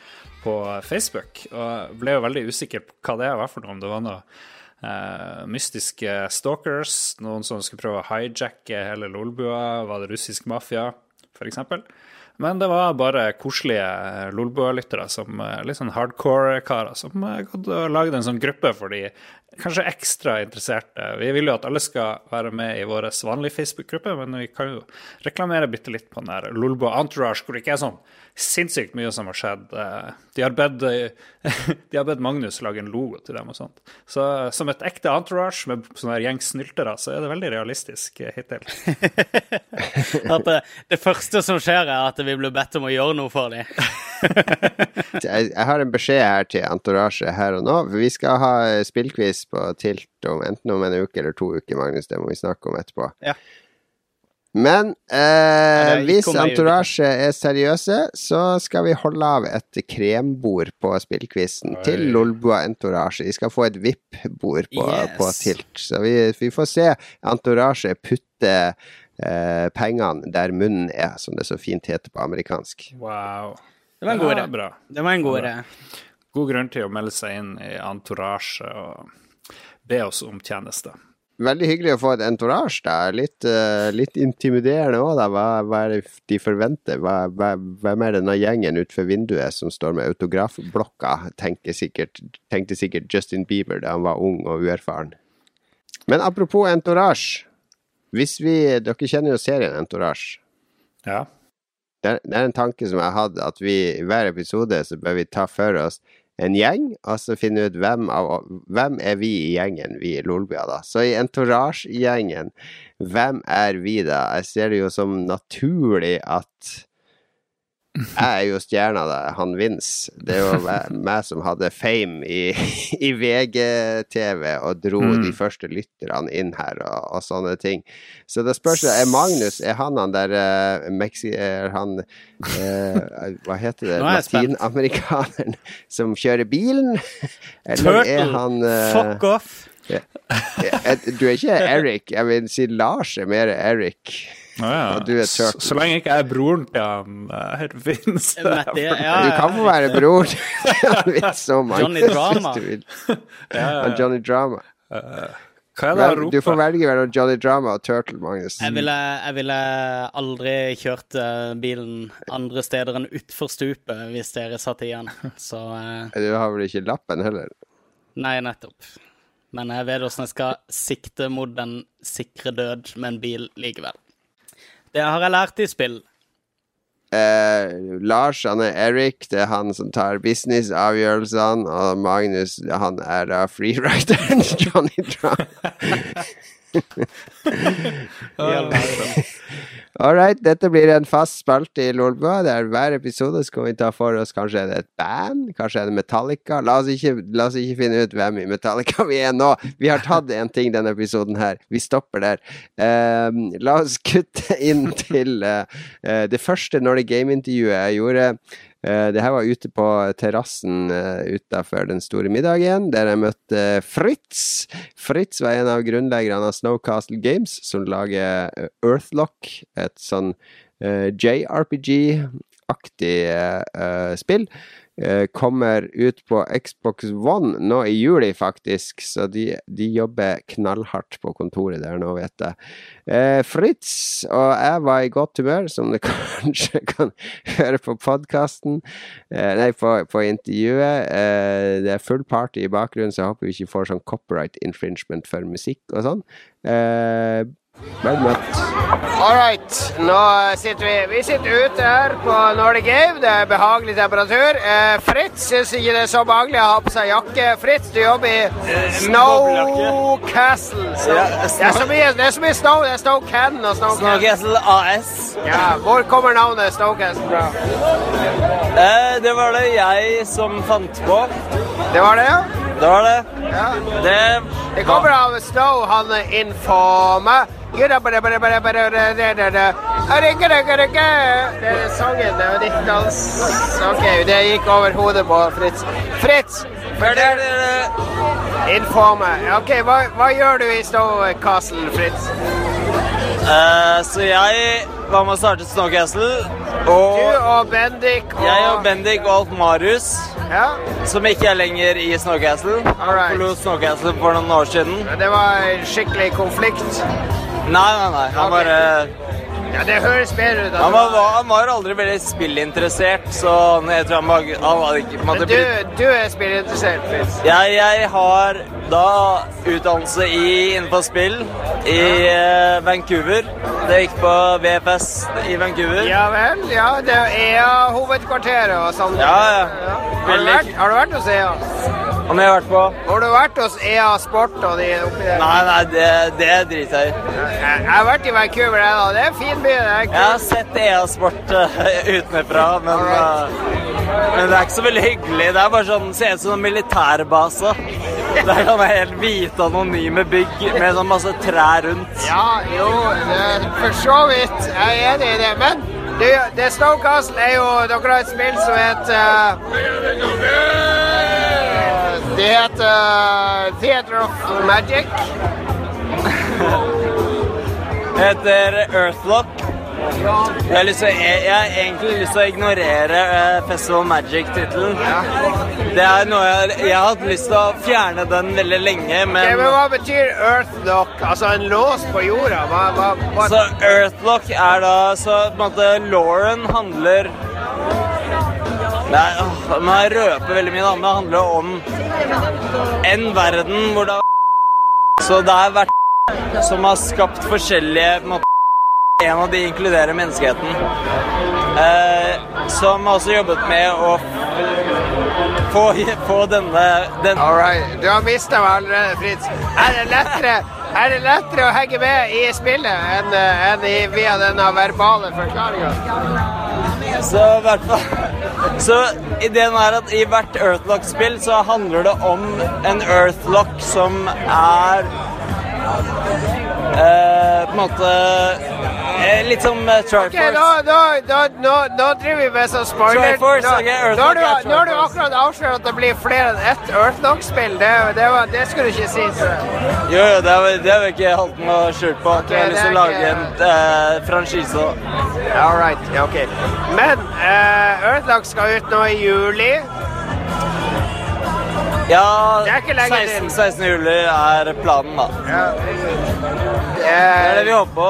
på Facebook. Og ble jo veldig usikker på hva det var for noe, om det var noe Uh, mystiske stalkers, noen som skulle prøve å hijacke hele Lolbua, var det russisk mafia, f.eks. Men det var bare koselige Lolbua-lyttere, som eh, litt sånn hardcore-karer, som eh, lagd en sånn gruppe for de kanskje ekstra interesserte. Vi vil jo at alle skal være med i vår vanlige Facebook-gruppe, men vi kan jo reklamere bitte litt på den der Lolbo Entourage, hvor det ikke er sånn sinnssykt mye som har skjedd. Eh, De har bedt, de har bedt Magnus lage en logo til dem og sånt. Så som et ekte entourage med sånn her gjeng snyltere, så er det veldig realistisk eh, hittil. At det, det første som skjer, er at vi blir bedt om å gjøre noe for dem. Jeg, jeg har en beskjed her til Entourage her og nå. Vi skal ha spillquiz på Tilt om, enten om en uke eller to uker, Magnus. Det må vi snakke om etterpå. Ja. Men eh, hvis. Entourage er seriøse, så skal vi holde av et krembord på spillquizen til Lolbua Entourage. De skal få et VIP-bord på, Yes. på Tilt. Så vi, vi får se Entourage putte eh, pengene der munnen er, som det så fint heter på amerikansk. Wow. Det var en god Ja, idé. Bra. Det var en god idé. God grunn til å melde seg inn i Entourage og be oss om tjenester. Veldig hyggelig å få et entourage, da. Litt, uh, litt intimiderende òg, da. Hva, hva er det de forventer? Hva, hva, hvem er denne gjengen utenfor vinduet som står med autografblokka? Tenkte sikkert, tenkte sikkert Justin Bieber da han var ung og uerfaren. Men apropos entourage. Hvis vi Dere kjenner jo serien Entourage. Ja. Det det er en tanke som jeg har hatt, at vi i hver episode så bør vi ta for oss en gjeng, og så finne ut hvem, av, hvem er vi i gjengen, vi i Lolbua, da. Så i Entourage-gjengen, hvem er vi da? Jeg ser det jo som naturlig at jeg er jo stjerna, da. Han Vince. Det er jo meg- som hadde fame i, i VGTV og dro Mm. de første lytterne inn her og, og sånne ting. Så det spørs Er Magnus Er han han der uh, Mexi... Er han eh, Hva heter det? Er. Latinamerikaneren som kjører bilen? Eller er han eh, Fuck off! eh, Du er ikke Eric. Jeg vil si Lars er mer Eric. Å ja. Og du er så, Turtle. så lenge ikke jeg er broren til han Vince. Mette, ja, Du kan få være broren Johnny Drama. Johnny Drama. Hva er det Vel, du får velge mellom Johnny Drama og Turtle, Magnus. Jeg ville, jeg ville aldri kjørt eh, bilen andre steder enn utfor stupet hvis dere satt igjen. Så eh, Du har vel ikke lappen heller? nei, nettopp. Men jeg vet åssen jeg skal sikte mot den sikre død med en bil likevel. Det har jeg lært i spill. Eh, Lars, han er Eric. Det er han som tar businessavgjørelsene. Og Magnus, han er da freerideren Johnny Drama. All right, dette blir en fast spalte i Lolbua. Det er Hver episode skal vi ta for oss Kanskje er det et band, kanskje er det Metallica. La oss ikke, la oss ikke finne ut hvem i Metallica vi er nå. Vi har tatt en ting denne episoden her. Vi stopper der. Um, la oss kutte inn til uh, uh, det første Nordic Game-intervjuet jeg gjorde. Eh, det her var ute på terrassen uh, utafor den store middagen, der jeg møtte Fritz. Fritz var en av grunnleggerne av Snowcastle Games, som lager eh, Earthlock, et sånn eh, JRPG-aktig uh, spill. Uh, kommer ut på Xbox One nå i juli, faktisk, så de, de jobber knallhardt på kontoret der nå, vet jeg. Uh, Fritz og jeg var i godt humør, som du kanskje kan høre på podkasten. Eh, nei, på, på intervjuet. Eh, det er full party i bakgrunnen, så jeg håper vi ikke får sånn copyright infringement for musikk og sånn. Eh, Vel møtt. All right. Nå sitter vi Vi sitter ute her på Nordic Game. Det er behagelig temperatur. Eh, Fritz syns ikke det er så behagelig å ha på seg jakke. Fritz, du jobber i Snowcastle. Så, det, er så mye, det er så mye snow. Det er Snowcan og Snowcastle. Snowcastle AS. Ja, hvor kommer navnet Snowcastle fra? Eh, det var det jeg som fant på. Det var det, ja? Det var det. ja. Det Det kommer av Snow, han er informe. Det er sangen, det er ditt dans. Ok, det gikk over hodet på Fritz. Fritz! Fortell Info. Ok, hva, hva gjør du i Snow Castle, Fritz? Uh, så jeg var med å starte Snowcastle, Du og og Bendik og jeg og Bendik og Alf Marius, Ja, som ikke er lenger i Snowcastle, han forlot Snow Snowcastle for noen år siden. det var en skikkelig konflikt. Nei, nei, nei. Han, bare, Ja, det høres bedre ut. han, var, han var aldri veldig spillinteressert, så jeg tror han, var, han var ikke på en måte Men blitt du, du er spillinteressert, Fritz. jeg, jeg har da utdannelse i, innenfor spill i eh, Vancouver. Det gikk på VFS i Vancouver. Ja vel, ja. Det er EA-hovedkvarteret og sånn. Ja, ja. Har, du Veldig. vært, har du vært hos EA? Om jeg har vært på Har du vært hos EA Sport og de oppi der? Nei, nei, det, det driter jeg i. Jeg, jeg har vært i Vancouver, jeg, da. Det er en fin Jeg har sett EA-sport uh, utenfra, men, uh, men det er ikke så veldig hyggelig. Det er bare sånn, ser ut som en militærbase. Det er sånn helt hvite, anonyme bygg med sånn masse trær rundt. Ja, jo, det, for så vidt. Jeg er enig i det. Men det, det Snow Castle er jo Dere har et spill som heter Det heter uh, Theater of Magic. Heter Earthlock. Jeg har, lyst til, jeg, jeg har egentlig lyst til å ignorere eh, Festival Magic-tittelen. Det er noe jeg, jeg har hatt lyst til å fjerne den veldig lenge, men men hva betyr Earthlock? Altså en lås på jorda? Hva, hva, hva? Så Earthlock er da Så på en måte Lauren handler Nei, åh, nå jeg røpe veldig mye, da, men det handler om en verden hvor det er Så det er vært som har skapt forskjellige måter en En av de inkluderer menneskeheten. Eh, som har også jobbet med å få, få denne den, All right. Du har mista meg allerede, Fritz. Er det lettere, er det lettere å henge med i spillet enn eh, enn i, via denne verbale forklaringa? Så i hvert fall Så ideen er at i hvert Earthlock-spill så handler det om en Earthlock som er eh, på en måte uh, Litt som uh, Triforce. nå, nå, nå, nå, nå driver vi med sånn spoiler. Triforce, Nå, ok, nå, Earthlock har du, har du akkurat avslørt at det blir flere enn ett Earthlock-spill. Det, det, det skulle du ikke si. Så. Jo, jo, det har vi- ikke holdt noe skjult på. At vi har lyst til å lage ikke- en uh, franchise. All right, ja, ok. Men uh, Earthlock skal ut nå i juli. Ja, Det er ikke lenge 16, 16. juli er planen, da. Ja. Det er det vi håper på.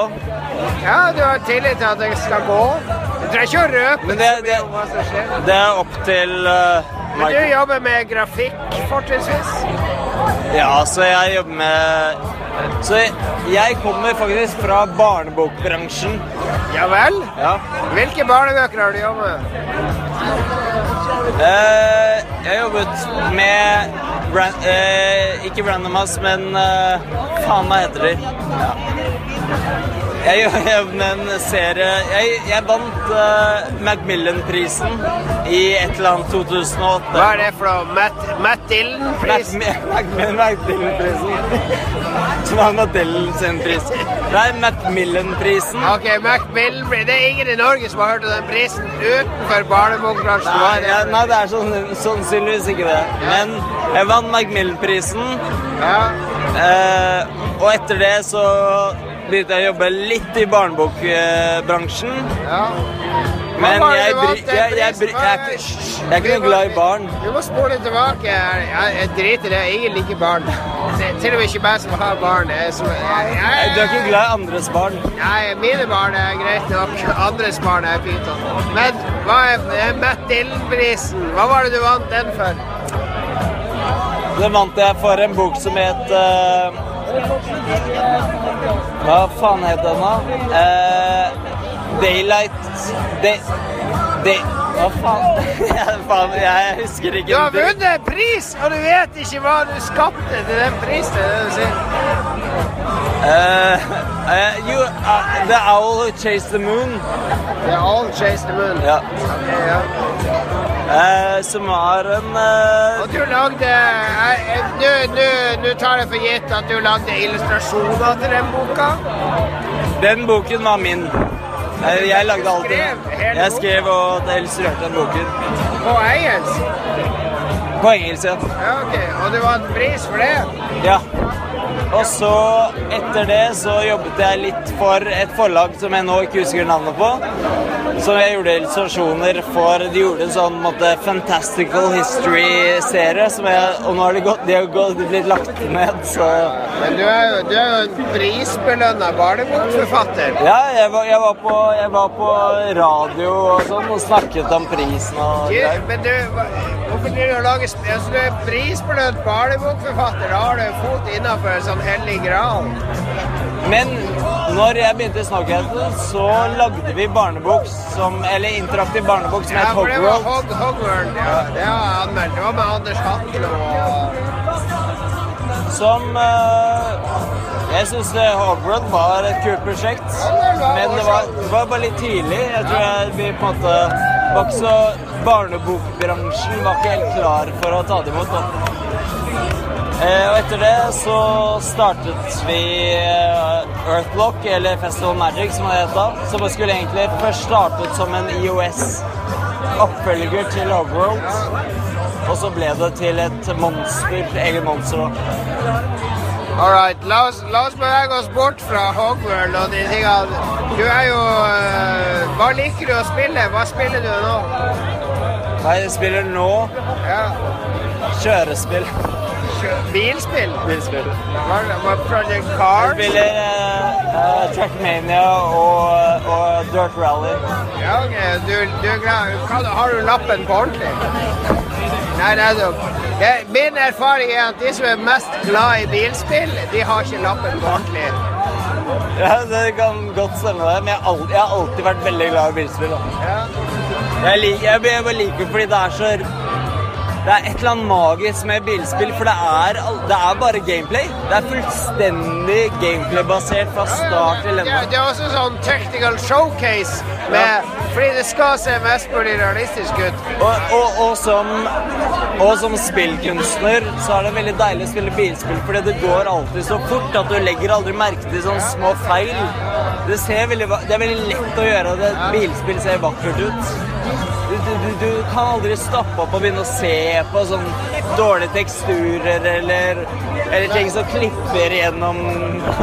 ja, du har tillit til at det skal gå. Du trenger ikke å røpe Men det, det, hva som skjer. det, det er opp til uh, Men du jobber med grafikk fortrinnsvis? Ja, så jeg jobber med Så jeg, jeg kommer faktisk fra barnebokbransjen. Ja vel? Ja. Hvilke barnebøker har du jobbet med? Eh, jeg har jobbet med Bran eh, Ikke Randomas, men eh, faen, hva heter de? Ja. Jeg jeg jobbet med en serie Jeg, jeg vant uh, Macmillan-prisen i et eller annet 2008. Hva er det for noe? Matt, Matt Dillon-prisen? Macmillan- Macmillan-prisen. Som er Matillen sin pris. Nei, Macmillan-prisen. Ok, Macmillan Det er ingen i Norge som har hørt om den prisen utenfor barnebokbransjen. Nei, ja, nei, det er sånn, sannsynligvis ikke det. Men jeg vant Macmillan-prisen. Ja. Uh, og etter det så begynte jeg å jobbe litt i barnebokbransjen. ja. Men jeg, bry, jeg, jeg, bry, jeg, er ikke- noe glad i barn. Du må spole tilbake. Jeg, driter i det. Jeg liker barn. Til og med ikke meg som har barn. Som, Du er ikke glad i andres barn. Nei, mine barn er greit nok. Andres barn er pyton. Men hva er Matt Dillon-prisen? Hva var det du vant den for? Det vant jeg for en bok som het eh, Hva faen het den, da? Eh, Daylight Day... Day hva faen? faen? Jeg husker ikke. Du har vunnet en pris, og du vet ikke hva du skapte til den prisen. Det uh, eh, you, uh, the Owl Chased the Moon. The owl all chase the moon. Ja. Ok, ja. Eh, som var en eh, Og du lagde eh, eh, Nå tar jeg for gitt at du lagde illustrasjoner til den boka. Den boken var min. Jeg, Jeg lagde alt Jeg boken? skrev og illustrerte den boken. På engelsk. På engelsk, ja. Ja, ok. Og du vant pris for det? Ja. Og så, etter det, så jobbet jeg litt for et forlag som jeg nå ikke husker navnet på. Som jeg gjorde illustrasjoner for. De gjorde en sånn måte, Fantastical History-serie, Og nå har de gått, de har gått, blitt lagt ned, så Men du er du er jo en prisbelønna barnebokforfatter. Ja, jeg var, jeg, var på, jeg var på radio og sånn og snakket om prisen og Du, men du, hvorfor driver du og lager altså, Du er prisbelønt barnebokforfatter. Da har du en fot innafor sånn hellig gral. Men når jeg begynte i Snowcastle, så lagde vi barnebok som Eller interaktiv barnebok som Ja, het for det var Hogworld. Ja, det var, anmeldt. Det var med Anders Hatlo og Som uh, Jeg syns Hogworld var et kult prosjekt. Men det var, det var bare litt tidlig. Jeg tror jeg, vi på en måte var ikke så Barnebokbransjen var ikke helt klar for å ta det imot. Da. Eh, og etter det så startet vi eh, Earthlock, eller Festival Magic som det het da. Som skulle egentlig først startet som en IOS-oppfølger til Hogworld. Og så ble det til et monster, eget monster. da. All right, la oss, la oss bevege oss bort fra Hogworld og de tingene. Du er jo øh, Hva liker du å spille? Hva spiller du nå? Hva jeg spiller nå? Ja, Kjørespill. Bilspill? Bilspill. Hva, hva Project Jeg spiller eh, Trackmania og, og Dirt Rally. Ja, ok. Du, du glad. Har du lappen på ordentlig? Nei, nettopp. Min erfaring er at de som er mest glad i bilspill, de har ikke lappen på ordentlig. Ja, det kan godt stemme det, men jeg har alltid, jeg har alltid vært veldig glad i bilspill. Da. Ja. Jeg, lik, jeg, jeg bare liker det fordi det er så Det er et eller annet magisk med bilspill, for det er, det er bare gameplay. Det er fullstendig gameplay-basert fra start til ende. Ja, det er også sånn technical showcase, med, fordi det skal se mest mulig realistisk ut. Og, og, og, som, og som spillkunstner så er det veldig deilig å spille bilspill, fordi det går alltid så fort at du legger aldri merke til sånne små feil. Det, ser veldig, det er veldig lett å gjøre at bilspill ser vakkert ut. Du, du, du, kan aldri stoppe opp og begynne å se på sånn dårlige teksturer eller, eller ting som klipper gjennom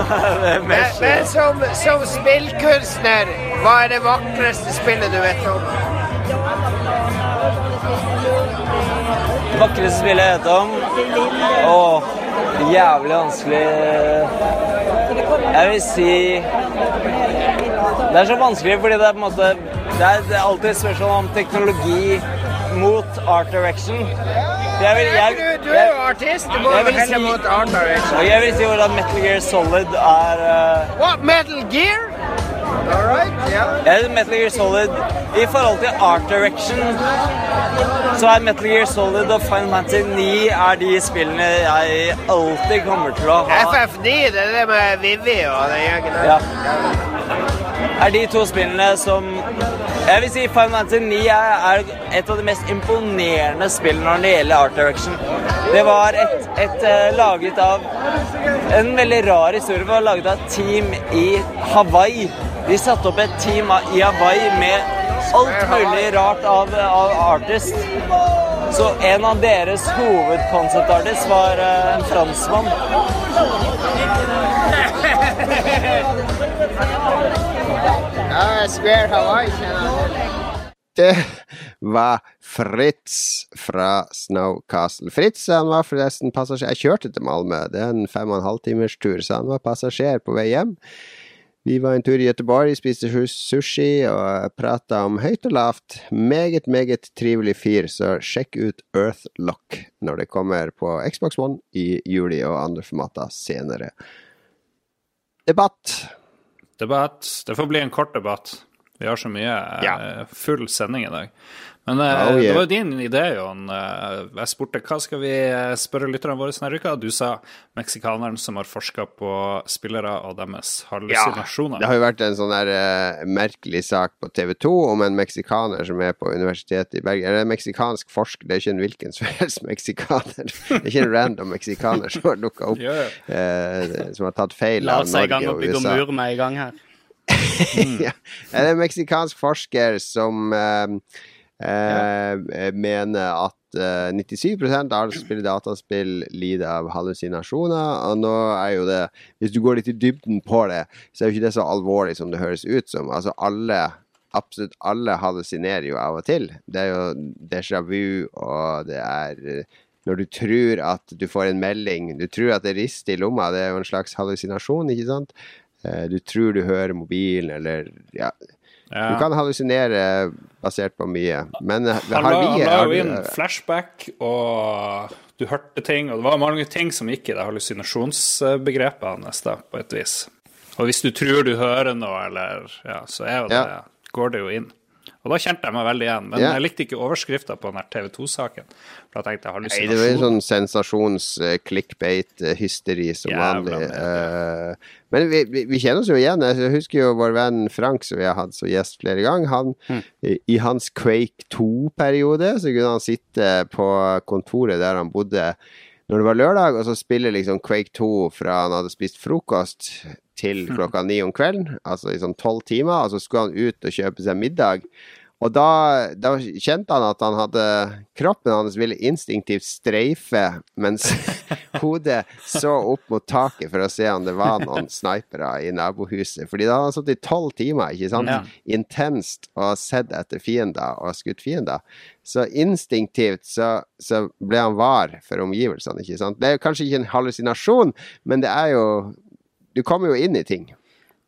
Men, men som, som spillkunstner, hva er det vakreste spillet du vet om? Det Vakreste spillet jeg vet om? Åh, jævlig vanskelig. Jeg vil si Det er så vanskelig fordi det er på en måte Det er, det er alltid spørsmål om teknologi mot art direction. Jeg vil, jeg, du, du er jo artist, du må jeg helle si- mot art direction. jeg vil si hvordan Metal Gear Solid er uh, What, Metal Gear? All right. Jeg synes Metal Gear Solid I forhold til art direction så er Metal Gear Solid og Final Fantasy 9 er de spillene jeg alltid kommer til å ha. FF9, det er det med Vivi og den gjengen der. Ja. Er de to spillene som Jeg vil si Final Fantasy 9 er, et av de mest imponerende spillene når det gjelder art direction. Det var et, et uh, laget av En veldig rar historie. Det var laget av et team i Hawaii. De satte opp et team i Hawaii med alt mulig rart av, av artist. Så en av deres hovedkonsertartist var uh, en franskmann. Til. Det var Fritz fra Snowcastle. Fritz han var forresten passasjer. Jeg kjørte til Malmö. Det er en fem og en halv timers tur, så han var passasjer på vei hjem. Vi var en tur i Göteborg, spiste sushi og prata om høyt og lavt. Meget, meget trivelig fyr, så sjekk ut Earthlock når det kommer på Xbox One i juli og andre formater senere. Debatt. Debatt. Det får bli en kort debatt. Vi har så mye Ja. eh, full sending i dag. Men Oh, yeah. det var jo din idé, Jon. Eh, Jeg spurte hva skal vi eh, spørre lytterne våre denne uka. Du sa meksikaneren som har forska på spillere og deres hallusinasjoner. Det har jo vært en sånn der uh, merkelig sak på TV 2 om en meksikaner som er på Universitetet i Bergen. Eller en meksikansk forsker, det er ikke en hvilken som helst meksikaner. Det er ikke en random meksikaner som har dukka opp, Ja, ja. eh, som har tatt feil La av oss i gang Norge og og bygge mur med i gang her. ja. Det er en meksikansk forsker som eh, eh, mener at eh, 97% av alle som spiller dataspill, lider av hallusinasjoner. Og nå er jo det Hvis du går litt i dybden på det, så er jo ikke det så alvorlig som det høres ut som. Altså alle Absolutt alle hallusinerer jo av og til. Det er jo déjà vu, og det er eh, når du tror at du får en melding Du tror at det rister i lomma, det er jo en slags hallusinasjon, ikke sant? Eh, Du tror du hører mobilen, eller ja. Du kan hallusinere basert på mye. Men eh, har vi han vi la jo du- inn flashback, og du hørte ting, og det var mange ting som gikk i det hallusinasjonsbegrepet hans, da, på et vis. Og hvis du tror du hører noe, eller ja, så er jo det, Ja. går det jo inn. Og da kjente jeg meg veldig igjen. Men Ja. jeg likte ikke overskrifta på den her TV 2-saken. For da tenkte jeg Nei, det var en sånn sensasjons-clickbait-hysteri som Jævla vanlig. Eh, men vi, vi, vi kjenner oss jo igjen. Jeg husker jo vår venn Frank, som vi har hatt som gjest flere ganger. Han, mm. i, I hans Quake 2-periode så kunne han sitte på kontoret der han bodde når det var lørdag, og så spille liksom Quake 2 fra han hadde spist frokost til Hm. klokka ni om kvelden, altså i sånn tolv timer, og så skulle han ut og kjøpe seg middag. Og da, da kjente han at han hadde Kroppen hans ville instinktivt streife mens hodet så opp mot taket for å se om det var noen snipere i nabohuset. Fordi da hadde han sittet i tolv timer, ikke sant? Ja. Intenst og sett etter fiender og skutt fiender. Så instinktivt så, så ble han var for omgivelsene, ikke sant. Det er jo kanskje ikke en hallusinasjon, men det er jo Du kommer jo inn i ting.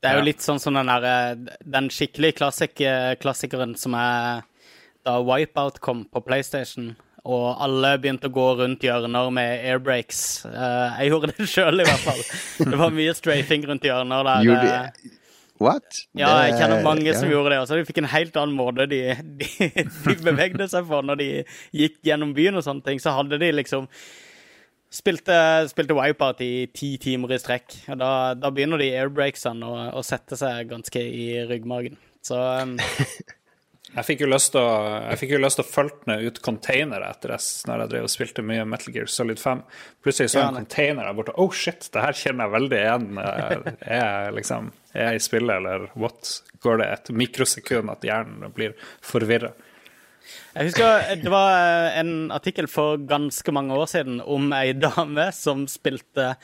Det er jo litt sånn som den der, den skikkelige klassik klassikeren som er da Wipeout kom på PlayStation, og alle begynte å gå rundt hjørner med airbrakes. Eh, jeg gjorde det sjøl, i hvert fall. Det var mye strafing rundt hjørner der. Gjorde eh, What? Ja, jeg kjenner Det- mange ja. som gjorde det. Og så de fikk en helt annen måte de, de, de bevegde seg på når de gikk gjennom byen og sånne ting. Så hadde de liksom Spilte, spilte Wipeout i ti timer i strekk. Og da, da begynner de airbrakesene å, å sette seg ganske i ryggmargen. Så um, Jeg fikk jo lyst til å, følge ut containere etter det når jeg drev og spilte mye Metal Gear Solid 5. Plutselig så jeg en container der borte. Oh shit, det her kjenner jeg veldig igjen. Er jeg liksom Er jeg i spillet, eller what? Går det et mikrosekund at hjernen blir forvirra? Jeg husker det var eh, en artikkel for ganske mange år siden om ei dame som spilte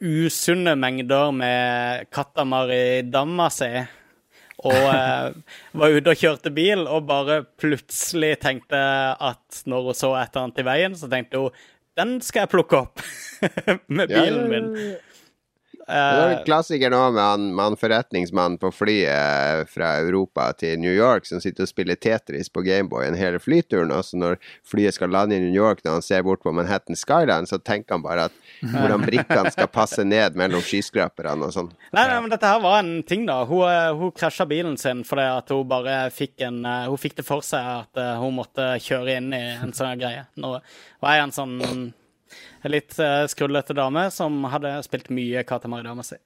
usunne mengder med katamar i damma si. Og eh, var ute og kjørte bil og bare plutselig tenkte at når hun så et eller annet i veien, så tenkte hun den skal jeg plukke opp med bilen min. Det var Eh, en klassiker nå med han, med han forretningsmannen på flyet fra Europa til New York som sitter og spiller Tetris på Gameboyen hele flyturen. Og så når flyet skal lande i New York, når han ser bort på Manhattan Skyline, så tenker han bare at hvordan brikkene skal passe ned mellom skyskraperne og sånn. Nei, nei, men dette her var en ting, da. Hun, eh, hun krasja bilen sin fordi at hun bare fikk en eh, Hun fikk det for seg at eh, hun måtte kjøre inn i en sånn greie. Nå var jeg en sånn en litt uh, skrullete dame som hadde spilt mye Katamari dama si.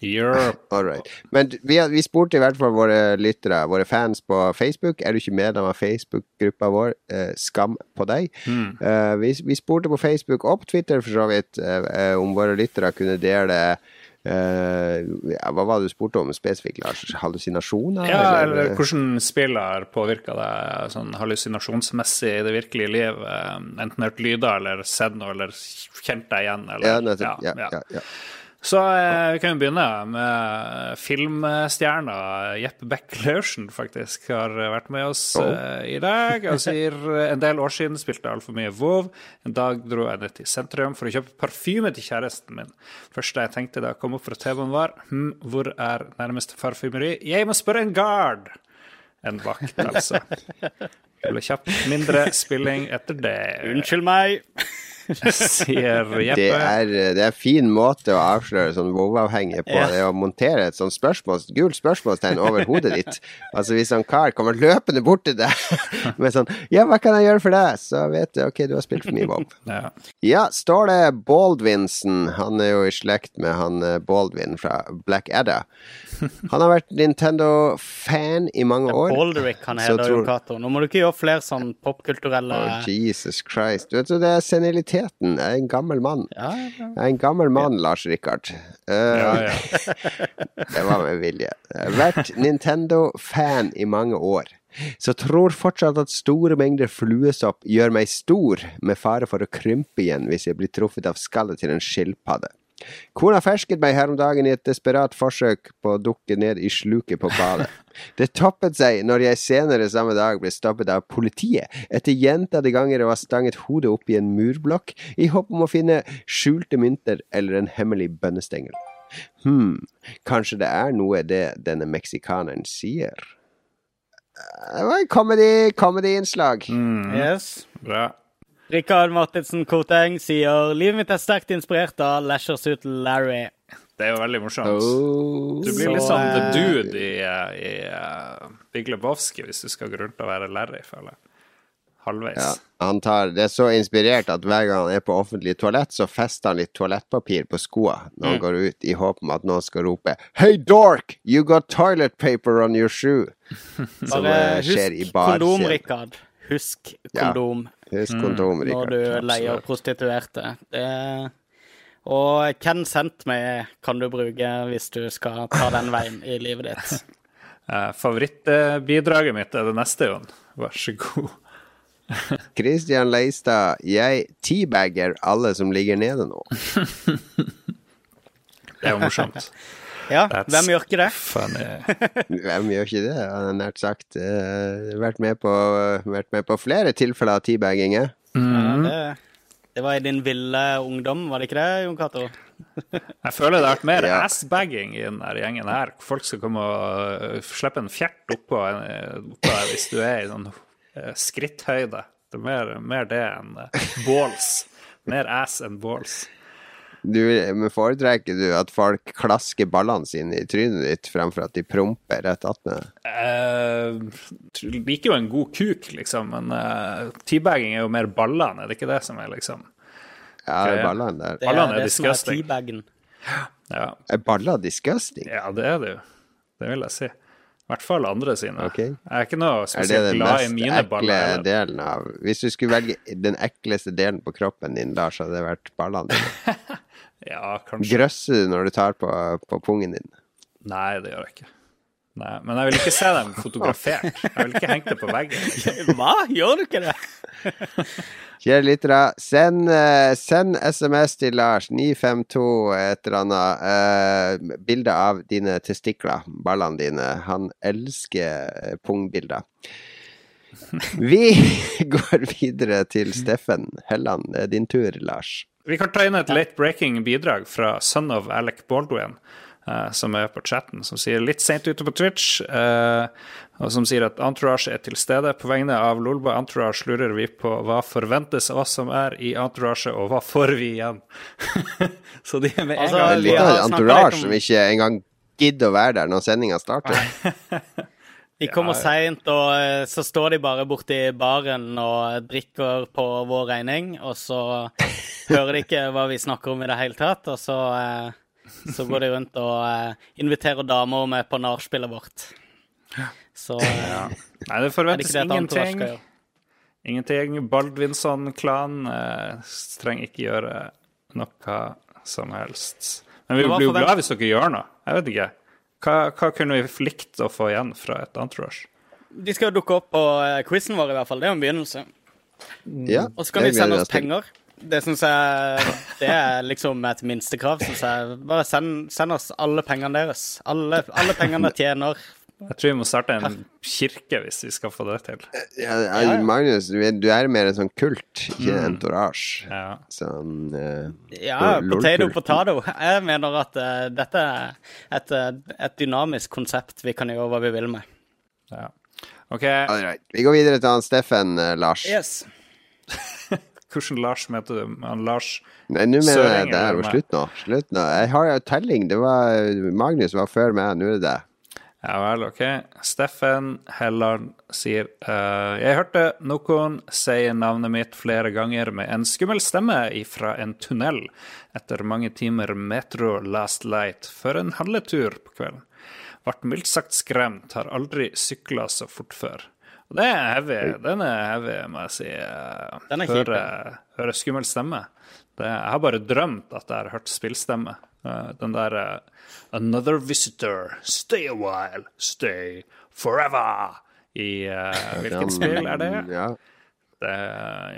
Yeah. All right. Men vi, har- vi spurte i hvert fall våre lyttere, våre fans på Facebook. Er du ikke medlem av Facebook-gruppa vår, eh, Skam på deg? Eh, vi, vi spurte på Facebook og på Twitter for så vidt eh, eh, om våre lyttere kunne dele eh, Hva var det du spurte om spesifikt, Lars? Hallusinasjoner? Ja, eller- eller hvordan spill har påvirka deg sånn hallusinasjonsmessig i det virkelige liv? eh, Enten hørt lyder eller sett noe eller kjent deg igjen. Eller, ja, nettopp. Ja, ja, ja. Så eh, vi kan jo begynne med filmstjerna Jeppe Beck Laursen, faktisk, har vært med oss eh, i dag. Han sier eh, en del år siden spilte jeg altfor mye Vov. En dag dro jeg ned til sentrum for å kjøpe parfyme til kjæresten min. Første jeg tenkte da jeg kom opp fra TV-en var hm, hvor er nærmeste parfymeri? Jeg må spørre en guard! En vakt, altså. Det ble kjapt mindre spilling etter det. Unnskyld meg. sier Det er, det er en fin måte å avsløre sånn WoW-avhengige på. Ja. Det å montere et sånt spørsmål, gult spørsmålstegn over hodet ditt. Altså Hvis en kar kommer løpende bort til deg med sånn 'Ja, hva kan jeg gjøre for deg?' så vet du ok, du har spilt for mye WoW. Ja. Ja, det Baldwinsen, han er jo i slekt med han eh, Baldwin fra Black Adda. Han har vært Nintendo-fan i mange år. Baldrick han heter, tror- jo Cato. Nå må du ikke gjøre flere sånn popkulturelle oh, Jesus Christ. Du vet, så det er seniliteten. Jeg er en gammel mann. ja, ja. Jeg er en gammel mann, Lars Rikard. Uh, Ja, ja. Det var med vilje. Vært Nintendo-fan i mange år. Så tror fortsatt at store mengder fluesopp gjør meg stor, med fare for å krympe igjen hvis jeg blir truffet av skallet til en skilpadde. Kona fersket meg her om dagen i et desperat forsøk på å dukke ned i sluket på badet. Det toppet seg når jeg senere samme dag ble stoppet av politiet etter gjentatte ganger å ha stanget hodet opp i en murblokk i håp om å finne skjulte mynter eller en hemmelig bønnestengel. Hm, kanskje det er noe det denne meksikaneren sier? Det var en comedy, comedy-innslag. Mm, Yes. bra. Rikard Martinsen Koteng sier livet mitt er sterkt inspirert av Leisure Larry. Det er jo veldig morsomt. Oh. Du blir Så, litt sånn the eh, dude i, eh, i uh, Big Lebowski hvis du skal gå rundt og være Larry, føler jeg. Halvveis. Ja, han tar, det er så inspirert at hver gang han er på offentlig toalett, så fester han litt toalettpapir på skoa når han Mm. går ut, i håp om at noen skal rope Hey dork, you got toilet paper on your shoe. Som Bare eh, skjer i husk bar. kondom, Rikard. Husk Ja. kondom Husk kondom, når Rikard. du leier prostituerte. Det og Ken sendt meg kan du bruke hvis du skal ta den veien i livet ditt. Eh, Favorittbidraget mitt er det neste, Jon. Vær så god. Christian Leistad, jeg teabagger alle som ligger nede nå. Det er jo morsomt. Ja, That's hvem gjør ikke det? Funny. Hvem gjør ikke det? Han jeg nært sagt eh, vært, med på, vært med på flere tilfeller av teabagging. eh? Ja, det, det var i din ville ungdom, var det ikke det, Jon Cato? Jeg føler det har vært mer Ja. assbagging i den gjengen her. Folk skal komme og øh, slippe en fjert oppå, en- oppå deg hvis du er i sånn skritthøyde. Det er mer, mer det enn balls. Mer ass enn balls. Du, men foretrekker du at folk klasker ballene sine i trynet ditt fremfor at de promper rett attmed? Jeg liker jo en god kuk, liksom, men uh, teabagging er jo mer ballene, er det ikke det som er liksom Ja, det er ballene der. Det Ballene er det som er teabagen. Ja, Er baller disgusting? ja det er det jo. Det vil jeg si. I hvert fall andre sine. Okay. Jeg er ikke noe Er det spesielt glad i mine baller. delen av Hvis du skulle velge den ekleste delen på kroppen din, Lars, hadde det vært ballene dine. Ja, kanskje. Grøsser du når du tar på, på pungen din? Nei, det gjør jeg ikke. Nei, Men jeg vil ikke se dem fotografert. Jeg vil ikke henge det på veggen. Liksom. Hva? Gjør du ikke det? Kjære lyttere, send, eh, send SMS til Lars, 952 et eller annet. Uh, bilde av dine testikler, ballene dine. Han elsker eh, pungbilder. Vi går videre til Steffen Helland. Det er din tur, Lars. Vi kan ta inn et late breaking bidrag fra son of Alec Baldwin, eh, som er på chatten, som sier litt seint ute på Twitch, eh, og som sier at Entourage er til stede. På vegne av Lolba Entourage lurer vi på hva forventes av oss som er i Entourage, og hva får vi igjen? Så de er med en Altså, gang vi har entourage om- som ikke engang gidder å være der når sendinga starter. De kommer seint, og eh, så står de bare borti baren og drikker på vår regning, og så hører de ikke hva vi snakker om i det hele tatt, og så, eh, så går de rundt og eh, inviterer damer med på nachspielet vårt. Så ja. Nei, det det forventes det ingenting. Ingenting. Baldvinsson-klan eh, trenger ikke gjøre noe som helst. Men vi blir jo glad hvis dere gjør noe. Jeg vet ikke. Hva, hva kunne vi likt å få igjen fra et entourage? De skal dukke opp på eh, quizen vår, i hvert fall. Det er jo en begynnelse. Ja, Og så kan de sende oss penger. Det syns jeg Det er liksom et minstekrav, syns jeg. Bare send, send oss alle pengene deres. Alle, alle pengene tjener. Jeg tror vi må starte en kirke hvis vi skal få det til. Ja, ja, Magnus, du er, du er mer en sånn kult, ikke en Mm. entourage. Ja. Sånn uh, Ja, potato, potato. Jeg mener at uh, dette er et, eh, et dynamisk konsept vi kan gjøre hva vi vil med. ja. OK. All right. Vi går videre til han Steffen, uh, Lars. Yes. Hvordan Lars møter du? Han Lars Nei, nå mener jeg det er slutt nå. Slutt nå. Jeg har jo telling. Det var Magnus var før meg, nå er det det. Ja vel, ok. Steffen Helland sier uh, Jeg hørte noen si navnet mitt flere ganger med en skummel stemme fra en tunnel etter mange timer Metro Last Light før en handletur på kvelden. Vart mildt sagt skremt, har aldri sykla så fort før. Og det er heavy. Den er heavy, må jeg si. Den er kjip, Høre, høre skummel stemme. Det, jeg har bare drømt at jeg har hørt spillstemme. Eh, Den der eh, Another visitor, stay a while, stay forever. I eh, hvilket spill er det? Ja. Det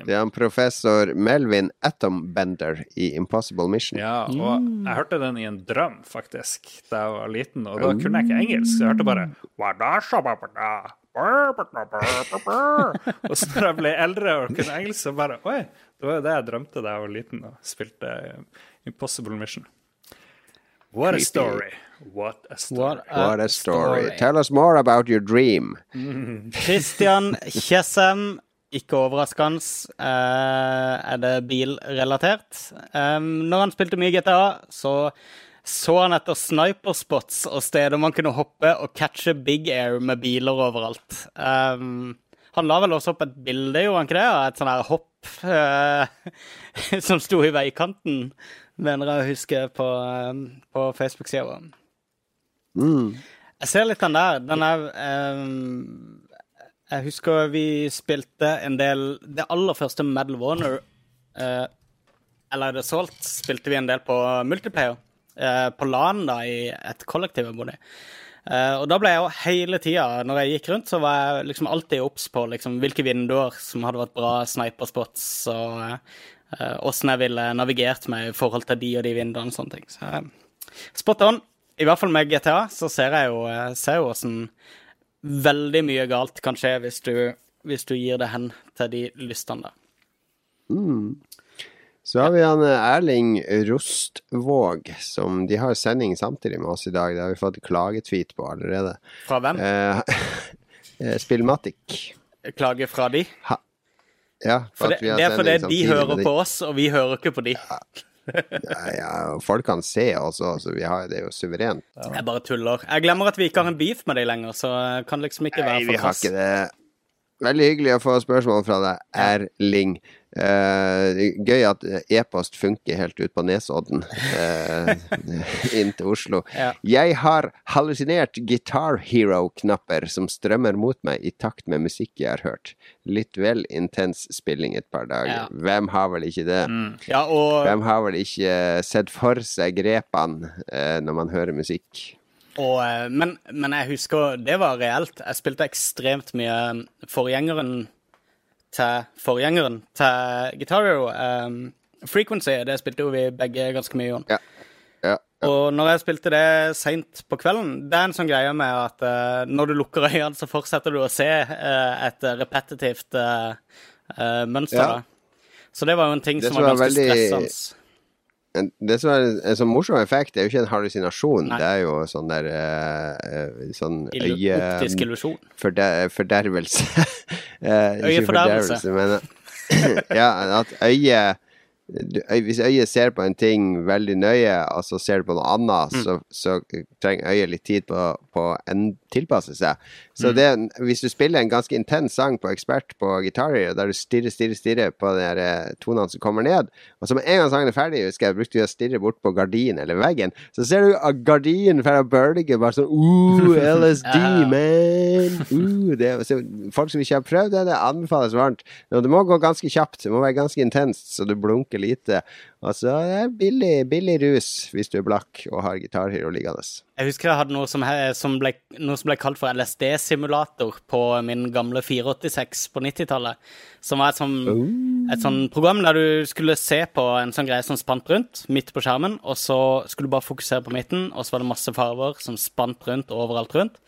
Det er en professor Melvin Atombender i Impossible Mission. Ja, og jeg hørte den i en drøm, faktisk, da jeg var liten. Og da kunne jeg ikke engelsk. Jeg hørte bare Og så da jeg ble eldre og kunne engelsk, så bare Oi, det var jo det jeg drømte da jeg var liten og spilte Impossible Mission. What a story. What a story. What a, What a story. Tell us more about your dream. Christian Kjessem, ikke overraskende, eh, er det bilrelatert. Når han spilte mye GTA, så så han etter sniperspots og steder man kunne hoppe og catche big air med biler overalt. Um, han la vel også opp et bilde, gjorde han ikke det? Et sånn her hopp eh, som sto i veikanten, mener jeg å huske, på, um, på Facebook-sida vår. Jeg ser litt den der. Den er um, Jeg husker vi spilte en del Det aller første Medal of Honor, uh, eller The Salt, spilte vi en del på multiplayer. Uh, på LAN, da, i et kollektiv jeg bodde i. Uh, og da ble jeg jo hele tida, når jeg gikk rundt, så var jeg liksom alltid obs på liksom, hvilke vinduer som hadde vært bra sniperspots, og eh, åssen jeg ville navigert meg i forhold til de og de vinduene og sånne ting. Så, eh, spot on. I hvert fall med GTA så ser jeg jo eh, ser åssen veldig mye galt kan skje hvis du, hvis du gir det hen til de lystene der. Så har vi han eh, Erling Rostvåg, som de har sending samtidig med oss i dag. Det har vi fått klagetweet på allerede. Fra hvem? Eh, eh, Spillmatic. Klage fra de? Ja, For det, vi har det er fordi sending de hører med på oss, og vi hører ikke på de. Ja, ja, og folk kan se også, så vi har, det er jo suverent. Jeg bare tuller. Jeg glemmer at vi ikke har en beef med de lenger, så kan liksom ikke være for krass. det. Veldig hyggelig å få spørsmål fra deg, Erling. Eh, gøy at e-post funker helt ut på Nesodden, eh, inn til Oslo. Ja. Jeg har hallusinert Guitar Hero-knapper som strømmer mot meg i takt med musikk jeg har hørt. Litt vel intens spilling et par dager. Ja. Hvem har vel ikke det? Ja, og, Hvem har vel ikke sett for seg grepene eh, når man hører musikk? og, eh, men, men jeg husker det var reelt. Jeg spilte ekstremt mye forgjengeren til forgjengeren til Guitar Hero. Um, Frequency, det spilte jo vi begge ganske mye om. Ja. Ja. Og når jeg spilte det seint på kvelden, det er en sånn greie med at uh, når du lukker øynene, så fortsetter du å se uh, et repetitivt uh, mønster. Så det var jo en ting som som var ganske veldig- stressende. Det som er en sånn morsom effekt, det er jo ikke en hallusinasjon. Nei. Det er jo sånn der Sånn øye... Optisk illusjon. Forder, Fordervelse. Eh, Øyefordervelse. men Ja, at øyet Hvis øyet ser på en ting veldig nøye, og så ser du på noe annet, Mm. så, så trenger øyet litt tid på å tilpasse seg. Mm. Så det, hvis du spiller en ganske intens sang på ekspert på gitarer, der du stirrer, stirrer, stirrer på de der eh, tonene som kommer ned, og så med en gang sangen er ferdig, husker jeg brukte vi å stirre bort på gardinen eller veggen, så ser du at gardinen fra bølge bare sånn Ooh, LSD, Ja. man! Ooh, det, så folk som ikke har prøvd det, det anbefales varmt. Og det må gå ganske kjapt, det må være ganske intenst, så du blunker lite. Og det er billig, billig rus hvis du er blakk og har gitarhero liggende. Jeg husker jeg hadde noe som, he- som, ble, noe som ble kalt for LSD-simulator på min gamle 486 på 90-tallet. Som var et sånn, et sånn program der du skulle se på en sånn greie som spant rundt midt på skjermen, og så skulle du bare fokusere på midten, og så var det masse farver som spant rundt overalt rundt.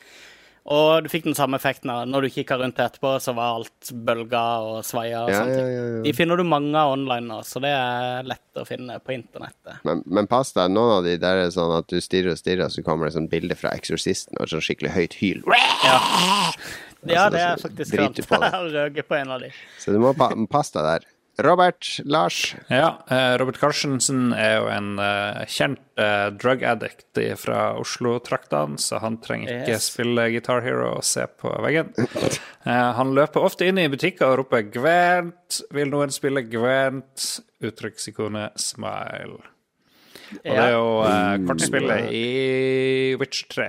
Og du fikk den samme effekten av når du kikka rundt etterpå, så var alt bølger og svaier og Ja, sånne ting. ja, ja. De finner du mange av online nå, så det er lett å finne på internettet. Men, men pass deg, noen av de der er sånn at du stirrer og stirrer, så kommer det sånn bilde fra Eksorsisten og et sånn skikkelig høyt hyl. Ja, Altså, det er faktisk sant. Jeg har røket på en av de. Så du må pa passe deg der. Robert, Lars. Ja, eh, Robert Carstensen er jo en eh, kjent eh, drug addict fra Oslo-traktene, så han trenger ikke Yes. spille Guitar Hero og se på veggen. Eh, han løper ofte inn i butikker og roper 'Gwent'. Vil noen spille Gwent? Uttrykksikonet smile. Og det er jo kortspillet i Witcher 3.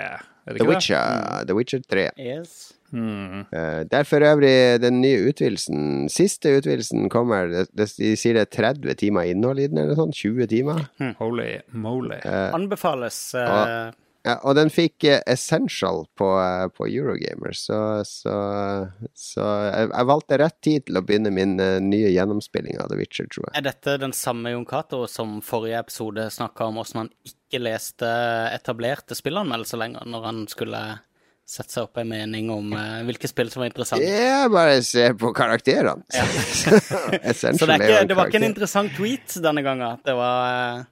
Er det The ikke det? Witcher, The Witcher 3. Yes. Eh, det er for øvrig den nye utvidelsen. Siste utvidelsen kommer det, det, De sier det er 30 timer innhold i den, eller sånn. 20 timer. Holy moly. Anbefales. eh, og, Ja, og den fikk eh, Essential på, eh, på Eurogamer, så, så, så jeg, jeg valgte rett tid til å begynne min eh, nye gjennomspilling av The Witcher, tror jeg. Er dette den samme Jon Cato som forrige episode snakka om hvordan han ikke leste etablerte spillanmeldelser lenger, når han skulle sette seg opp en mening om uh, hvilke spill som var interessante? Ja, bare se på karakterene. Ja. Så det, ikke, det var ikke en interessant tweet denne gangen. Det var eh,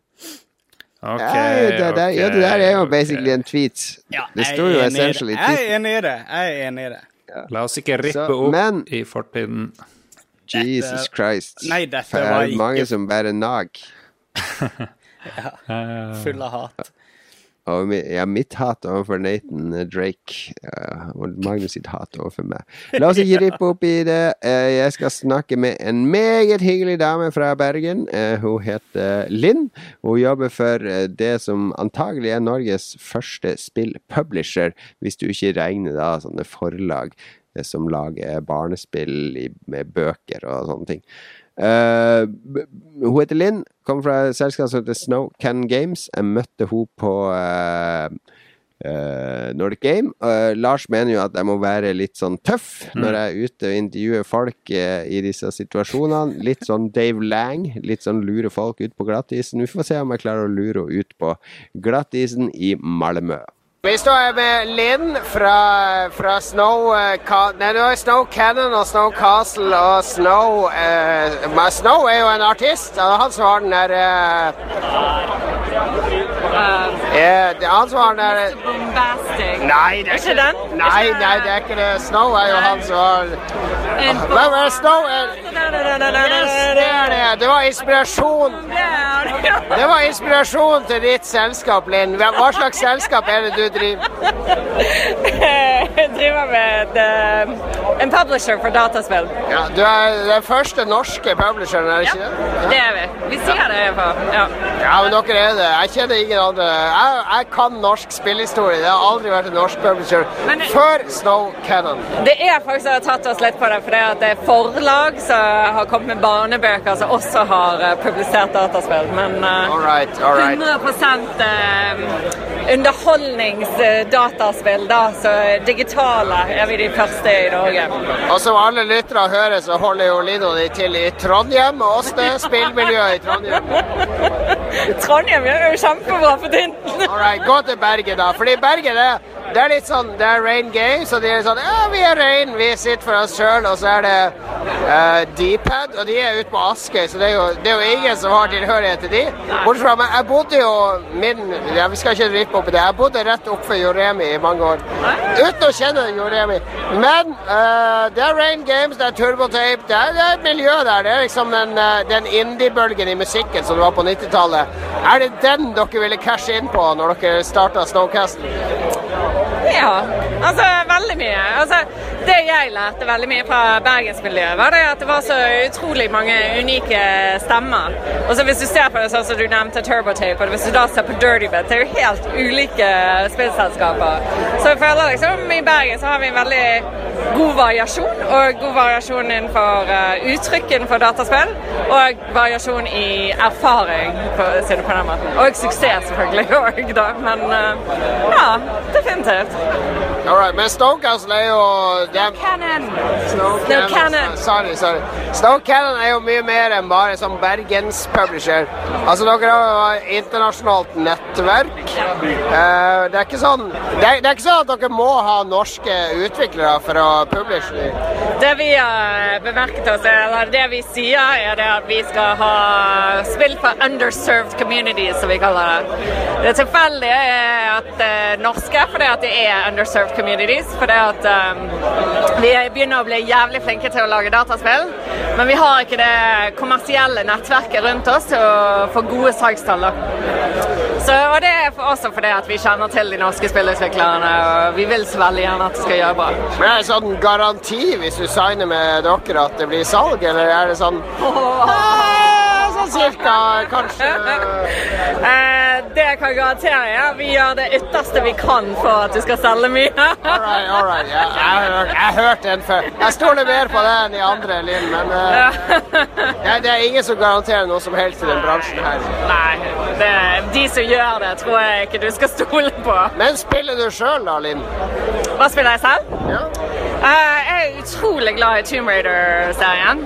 Ok, Nei, det, der, ja, det der er jo basically okay. en tweet. ja, det står jo essentially det. Jeg er enig i det. Jeg er enig i det. La oss ikke rippe Så, opp men- i fortiden. Jesus Christ. Nei, dette For var er mange som bærer nag. ja. Full av hat. Og ja, mitt hat overfor Nathan eh, Drake ja, og Magnus sitt hat overfor meg. La oss ikke rippe opp i det. Eh, Jeg skal snakke med en meget hyggelig dame fra Bergen. Eh, Hun heter Linn. Hun jobber for eh, det som antagelig er Norges første spillpublisher, hvis du ikke regner da sånne forlag eh, som lager barnespill i, med bøker og sånne ting. Eh, hun heter Linn, kommer fra et selskap som heter Snow Can Games. Jeg møtte henne på uh, uh, Nordic Game. Lars mener jo at jeg må være litt sånn tøff når jeg er ute og intervjuer folk i disse situasjonene. Litt sånn Dave Lang. Litt sånn lure folk ut på glattisen. Vi får se om jeg klarer å lure henne ut på glattisen i Malmö. Vi står med Linn fra, fra Snow eh, Nei, Snow Cannon og Snow Castle og Snow eh, Snow er jo en artist. Han som har den der eh, Det er han som har der Bombastic. Nei, det er Ikke den? Nei, nei, det er ikke det. Snow er jo han som har Hvem er Snow? Er, yes, det er det. Det var inspirasjon. Det var inspirasjon til ditt selskap, Linn. Hva hva slags selskap er det du driver? Jeg driver med eh, en publisher for dataspill. Ja, du er den første norske publisheren, er det ikke det? Ja, det er vi. Vi sier det i hvert fall. Ja. Ja, men dere er det. Jeg kjenner ingen andre. Jeg, jeg kan norsk spillhistorie. Det har aldri vært en norsk publisher det- før Snow Cannon. Det er faktisk som har tatt oss litt på det, for det det er forlag som har kommet med barnebøker som også har eh, publisert dataspill. Men uh, All right, all right. 100 eh, underholdningsdataspill, da, så digitale er vi de første i Norge. Og som alle lyttere hører, så holder jo Lino de til i Trondheim, og også det spillmiljøet i Trondheim. Trondheim gjør jo kjempebra for tiden. All right, gå til Bergen, da. Fordi Bergen er, det er litt sånn Det er Rain gay, så de er sånn Ja, vi er Rain, vi sitter for oss sjøl. Og så er det uh, Dpad, og de er ute på Askøy, så det er, jo, det er jo ingen som har tilhørighet til de. Bortsett fra meg. Jeg bodde jo min ja, Vi skal ikke rippe opp i det. Jeg bodde rett oppfor Joremi i mange år. Uten å kjenne Joremi. Men uh, det er Rain Games, det er Turbotape, det er, det er et miljø der. Det er liksom den, eh, den indie-bølgen i musikken som det var på 90-tallet. Er det den dere ville cashe inn på når dere starter Snowcast? Ja, altså veldig mye. Altså, det jeg lærte veldig mye fra bergensmiljøet, var det at det var så utrolig mange unike stemmer. Og så hvis du ser på det sånn som du nevnte Turbotape, og hvis du da ser på Dirtybit, det er jo helt ulike spillselskaper. Så jeg føler liksom i Bergen så har vi en veldig god variasjon, og god variasjon innenfor uh, uttrykk innenfor dataspill, og variasjon i erfaring, for å si det på den måten. Og suksess selvfølgelig òg, da. Men uh, ja, definitivt. All right, men Snowcastle er jo er, Cannon. Snow Snow Cannon. Sorry, sorry. Snow Cannon er jo mye mer enn bare sånn Bergens-publisher. Altså, dere har jo internasjonalt nettverk. Uh, det er ikke sånn det er, det er ikke sånn at dere må ha norske utviklere for å publishe dem. Det vi har bemerket oss, eller det vi sier, er det at vi skal ha spill for underserved communities, som vi kaller det. Det tilfeldige er at det er norske, fordi at det er underserved communities. For det at um, vi begynner å bli jævlig flinke til å lage dataspill, Men vi har ikke det kommersielle nettverket rundt oss til å få gode salgstall. og det er for også fordi at vi kjenner til de norske spillutviklerne, og vi vil så veldig gjerne at det skal gjøre bra. Men er det sånn garanti hvis du signer med dere at det blir salg, eller er det sånn Eh, Sånn cirka, kanskje Eh, det jeg kan garantere, er at vi gjør det ytterste vi kan for at du skal selge mye. All right, all right. Ja, jeg har hørt- hørt den før. Jeg stoler mer på det enn de andre, Linn, men eh, ja, det er ingen som garanterer noe som helst i den bransjen her. Nei, det, de som gjør det, tror jeg ikke du skal stole på. Men spiller du sjøl da, Linn? Hva spiller jeg selv? Ja. Jeg er utrolig glad i Tomb Raider-serien.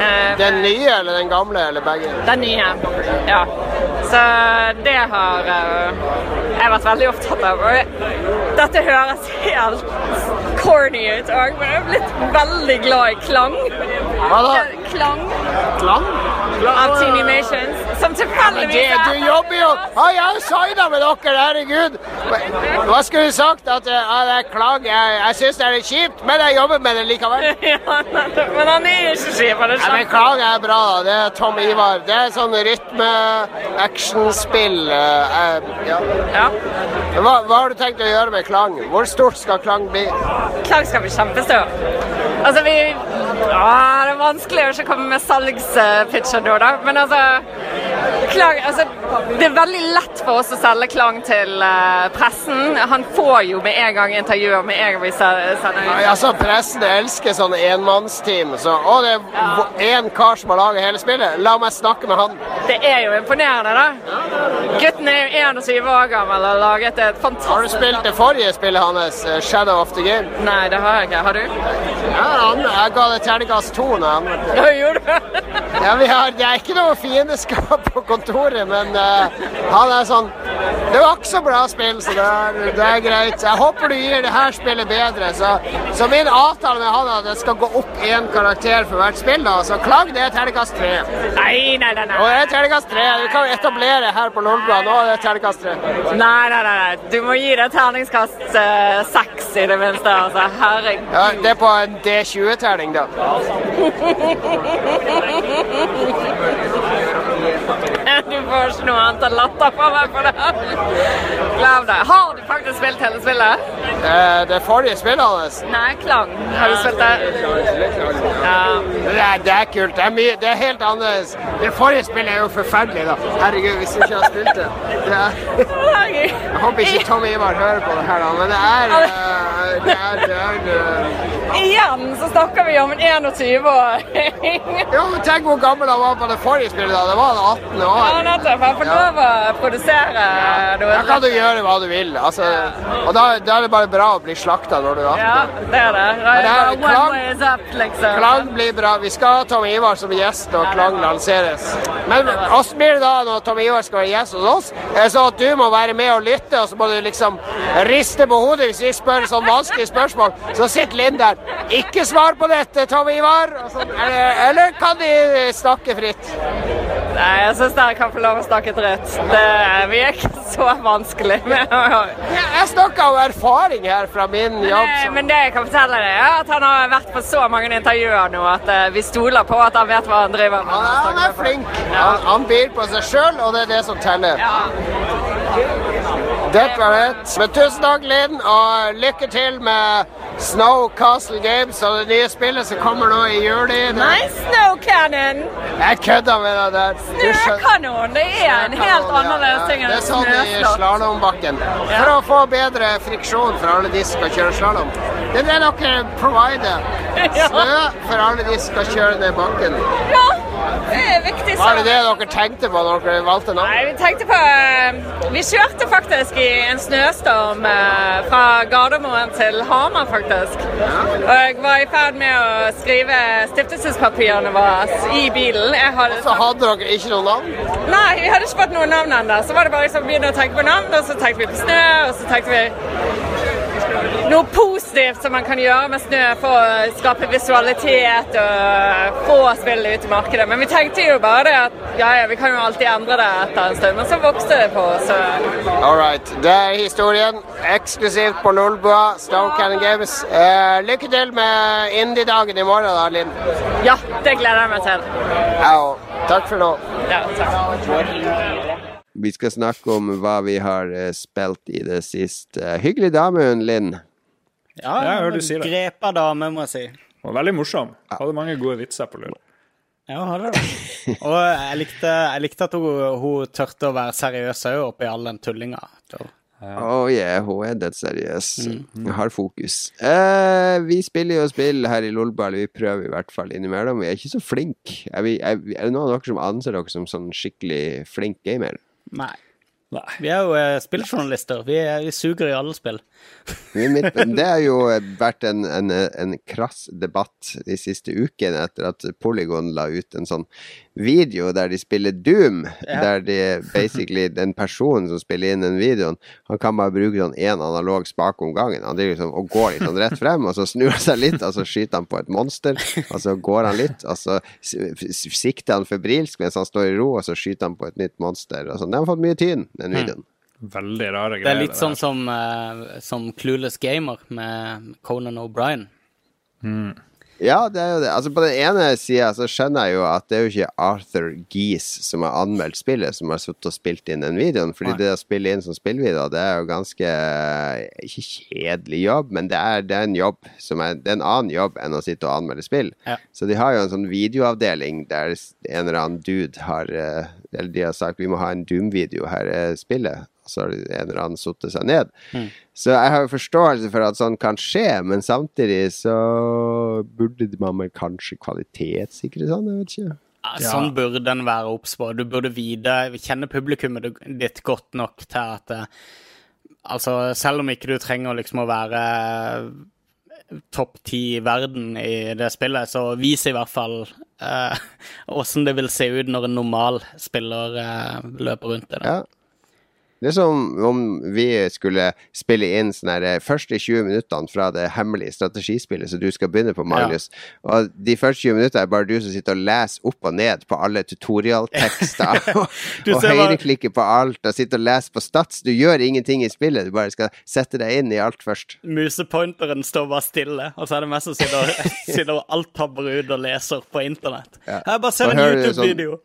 Eh, Den nye eller den gamle, eller begge? Den nye. Ja. Så det har eh, jeg vært veldig opptatt av. Og dette høres helt corny ut òg, men jeg er blitt veldig glad i klang. Hva da? Klang Klang? av Teeny Nations, som tilfeldigvis er... du jobber jo Ja, jeg signa med dere, herregud! Hva skulle du sagt? At ja, det er klang? Jeg, jeg syns det er litt kjipt, men jeg jobber med det likevel. Ja, men han er jo ikke kjip. Nei, men. Klang er bra, da. Det er Tom Ivar. Det er sånn rytme-actionspill. ja. Ja. hva, hva har du tenkt å gjøre med Klang? Hvor stort skal Klang bli? Klang skal bli kjempestor. Altså, vi ja, Det er vanskelig å ikke komme med salgspitcher nå, da. Men altså, Klang, altså Det er veldig lett for oss å selge Klang til eh, pressen. Han får jo med en gang intervjuer med en gang vi se- sender ut. Ja, altså, Pressen elsker sånne enmannsteam. Så, å, det er én kar som har laget hele spillet. La meg snakke med han. Det er jo imponerende, da. Gutten er jo 21 år gammel og har laget et fantastisk Har du spilt det forrige spillet hans, eh, Shadow of the Game? Nei, det har jeg ikke. Har du? Ja, han, jeg ga det terningkast to. Han Ja, gjorde du? Ja, vi har, Det er ikke noe fiendeskap på kontoret, men uh, han er sånn Det var ikke så bra spill, så det er, det er greit. Jeg håper du gir det her spillet bedre. Så, så min avtale med han er at det skal gå opp én karakter for hvert spill. da, Så Klag det er terningkast tre. Nei, nei, nei. Og nei. det er terningkast tre. Du kan etablere her på Lolbua nå. Det er terningkast tre. Nei, nei, nei. Du må gi det terningskast eh, seks i det minste. altså. Herregud. Ja, det er på en D20-terning, da. Thank you. Du får ikke noe annet enn latter fra meg for det. Glem det. Har du faktisk spilt hele spillet? Eh, det forrige spillet hans Nei, Klang. Har du spilt det? Ja. det er, det er kult. Det er, mye, det er helt annerledes. Det forrige spillet er jo forferdelig, da. Herregud, hvis du ikke har spilt det. det er, jeg håper ikke Tom Ivar hører på det her, da, men det er eh, Det er, det er eh, Igjen så snakker vi om en 21-åring. Jo, men tenk hvor gammel han var på det forrige spillet. da. Det var han 18 Ja, nettopp. Han får lov å produsere noe. Da kan du gjøre hva du vil. Altså, og da, da er det bare bra å bli slakta når du er Ja, det er det. Det er Klang. up, liksom. Klang blir bra. Vi skal ha Tom Ivar som gjest når Klang lanseres. Men hvordan blir det da når Tom Ivar skal være gjest hos oss? Det sånn at du må være med og lytte, og så må du liksom riste på hodet hvis vi spør sånn vanskelige spørsmål? Så sitter Linn der. Ikke svar på dette, Tom Ivar! Og sånn. Eller, eller kan de snakke fritt? Nei, jeg syns dere kan få lov å snakke dritt. Det er ikke så vanskelig Ja, jeg snakker om erfaring her fra min jobb. Nei, Men det jeg kan fortelle deg, er at han har vært på så mange intervjuer nå at eh, vi stoler på at han vet hva han driver med. Er, han er flink. Han, han byr på seg sjøl, og det er det som teller. Det var det. Men tusen takk, Linn, og lykke til med Snow Castle Games og det nye spillet som kommer nå i juli. Nei, Snow Cannon! Jeg kødder med deg der. Snøkanon! Det er en helt Ja, annerledes ting Det er sånn i snøslott. slalåmbakken. For å få bedre friksjon for alle de som skal kjøre slalåm. Det er det dere provider. Snø for alle de som skal kjøre ned bakken. Ja, det er viktig. Var det det dere tenkte på når dere valgte navn? Nei, vi tenkte på eh, Vi kjørte faktisk i en snøstorm eh, fra Gardermoen til Hamar, faktisk. Og jeg var i ferd med å skrive stiftelsespapirene våre i bilen. Hadde, Så hadde dere ikke noe navn? Nei, vi hadde ikke fått noe navn ennå. Så var det bare liksom å begynne å tenke på navn, og så tenkte vi på snø, og så tenkte vi noe positivt som man kan gjøre med snø for å skape visualitet og få spillet ut i markedet. Men vi tenkte jo bare det at ja, ja, vi kan jo alltid endre det etter en stund. Men så vokste det på oss. All right. Det er historien. Eksklusivt på Lolbua, Stone Cannon Games. Eh, lykke til med indie-dagen i morgen, da, Linn. Ja, det gleder jeg meg til. Ja, takk for nå. Ja, takk. Vi skal snakke om hva vi har eh, spilt i det siste. Hyggelig dame, hun Linn. Ja, jeg hører du sier det. Grepa dame, må jeg si. Og veldig morsom. Hadde mange gode vitser på lur. Ja, hun hadde det. Og jeg likte, jeg likte at hun, hun tørte å være seriøs òg oppi all den tullinga. Oh yeah, hun er dødsseriøs. Har fokus. Eh, vi spiller jo spill her i Lolball, vi prøver i hvert fall innimellom. Vi er ikke så flinke. Er, vi, er, er det noen av dere som anser dere som sånn skikkelig flink gamer? Nei. Nei. Vi er jo eh, spilljournalister. Vi, er, vi suger i alle spill. Det har jo vært en, en, en krass debatt de siste ukene etter at Polygon la ut en sånn video der de spiller Doom. Ja. Der de basically den personen som spiller inn den videoen, han kan bare bruke sånn én analog spake om gangen. Han driver liksom og går litt sånn rett frem, og så snur han seg litt, og så skyter han på et monster. Og så går han litt, og så sikter han febrilsk mens han står i ro, og så skyter han på et nytt monster. Og sånn. Den har fått mye tyn, den videoen. Veldig rare greier. Det er litt sånn som, uh, som Clueless Gamer med Conan O'Brien. Ja, det er jo det. Altså På den ene sida så skjønner jeg jo at det er jo ikke Arthur Geese som har anmeldt spillet, som har sittet og spilt inn den videoen. Fordi Nei. det å spille inn som spillvideo, det er jo ganske Ikke kjedelig jobb, men det er, det er en jobb som er, Det er en annen jobb enn å sitte og anmelde spill. Ja. Så de har jo en sånn videoavdeling der en eller annen dude har eh, Eller de har sagt vi må ha en Doom-video her i spillet. Og så har en eller annen satt seg ned. Så jeg har jo forståelse for at sånn kan skje, men samtidig så burde man vel kanskje kvalitetssikre sånn, jeg vet ikke. Ja, Sånn burde den være obs på. Du burde vite, kjenne publikummet ditt godt nok til at eh, Altså, selv om ikke du trenger liksom å være eh, topp ti i verden i det spillet, så vis i hvert fall åssen det vil se ut når en normal spiller eh, løper rundt i det. Ja. Det er som om vi skulle spille inn sånne her, eh, første 20 minuttene fra det hemmelige strategispillet som du skal begynne på, Magnus. Og de første 20 minuttene er bare du som sitter og leser opp og ned på alle tutorialtekster. og høyreklikker på alt og sitter og leser på stats. Du gjør ingenting i spillet, du bare skal sette deg inn i alt først. Musepointeren står bare stille, og så er det meg som sitter, og alt tabber ut og leser på internett. Ja. Jeg bare ser en YouTube-video.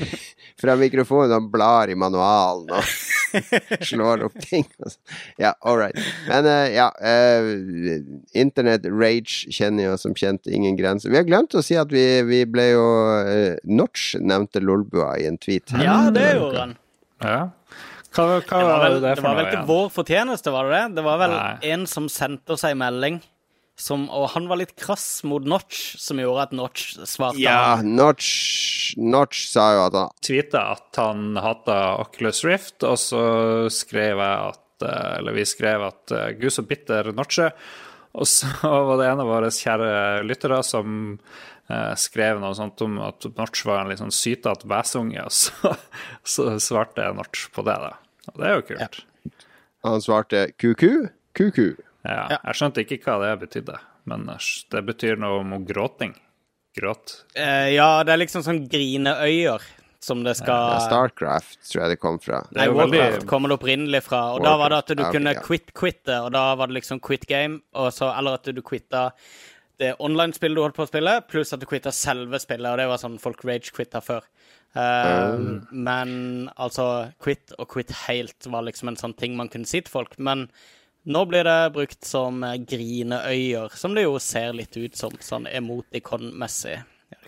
fra mikrofonen og blar i manualen og slår opp ting. og sånn. Ja, all right. Men uh, ja uh, Internett rage kjenner jo som kjent ingen grenser. Vi har glemt å si at vi, vi ble jo uh, Notch nevnte Lolbua i en tweet. Ja, det gjorde han. Ja. Hva, hva Det var vel, det det var vel ikke vår fortjeneste, var det det? Det var vel Nei. en som sendte oss ei melding, som, og han var litt krass mot Notch, som gjorde at Notch svarte Ja, han. Notch, Notch sa jo at han tweeta at han hata Oculus Rift, og så skrev jeg at eh, Eller vi skrev at eh, Gud så bitter Notche. Og så var det en av våre kjære lyttere som eh, skrev noe sånt om at Notch var en litt sånn sytete bæsunge, og så, så svarte Notch på det, da. Og det er jo kult. Han svarte kuku, kuku. Ja. Jeg skjønte ikke hva det betydde, men eh, det betyr noe om gråting. Gråt. Eh, ja, det er liksom sånn grineøyer som det skal Starcraft tror jeg det kom fra. Det Nei, er veldig Warcraft kommer det opprinnelig fra, og da var det at du Warcraft, ja, kunne ja. quit-quitte, og da var det liksom quit game, og så, eller at du quitta det online-spillet du holdt på å spille, pluss at du quitta selve spillet, og det var sånn folk rage-quitta før. Eh, Men altså, quit og quit helt var liksom en sånn ting man kunne si til folk, men nå blir det brukt som eh, grineøyer, som det jo ser litt ut som, sånn emoticon-messig.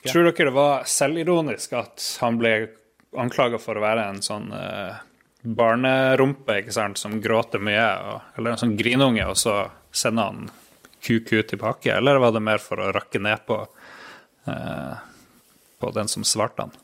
Tror dere det var selvironisk at han ble anklaga for å være en sånn uh, barnerumpe ikke sant, som gråter mye, og, eller en sånn grinunge, og så sender han QQ tilbake? Eller var det mer for å rakke ned på, uh, på den som svarte han?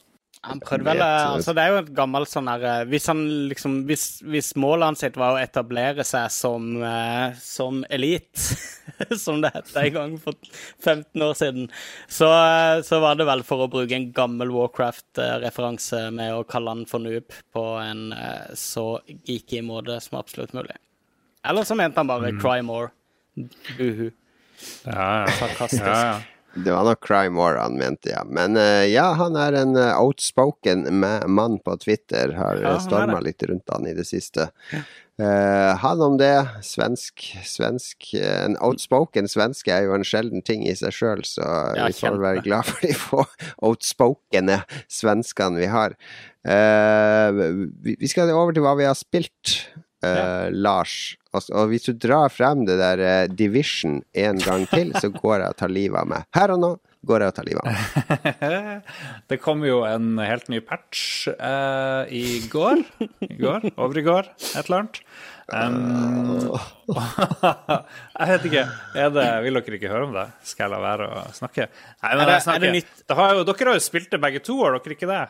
Han prøvde vel, altså Det er jo et gammelt sånn her eh, Hvis liksom Hvis, hvis målet hans sitt var å etablere seg som, eh, som elite, som det het en gang for 15 år siden, så, eh, så var det vel for å bruke en gammel Warcraft-referanse med å kalle han for noob på en eh, så geeky måte som absolutt mulig. Eller så mente han bare 'cry more'. Uhu. Ja, ja. Sarkastisk. ja, ja. Det var nok Crime War han mente, ja. Men eh, ja, han er en eh, outspoken mann på Twitter. Har Ja, ja, storma litt rundt han i det siste. Eh, han om det. Svensk, svensk En outspoken svenske er jo en sjelden ting i seg sjøl, så Ja, vi får være glad for de få outspokene svenskene vi har. Uh, vi, vi skal over til hva vi har spilt, eh, Lars. Og, og hvis du drar frem det der uh, Division en gang til, så går jeg og tar livet av meg. Her og nå går jeg og tar livet av meg. Det kom jo en helt ny patch uh, i går. I går? Over i går? Et eller annet. Um, jeg vet ikke. Er det, vil dere ikke høre om det? Skal jeg la være å snakke? Nei, men Er det- jeg snakker. er det nytt? Det har jo, dere har jo spilt det begge to, har dere ikke det?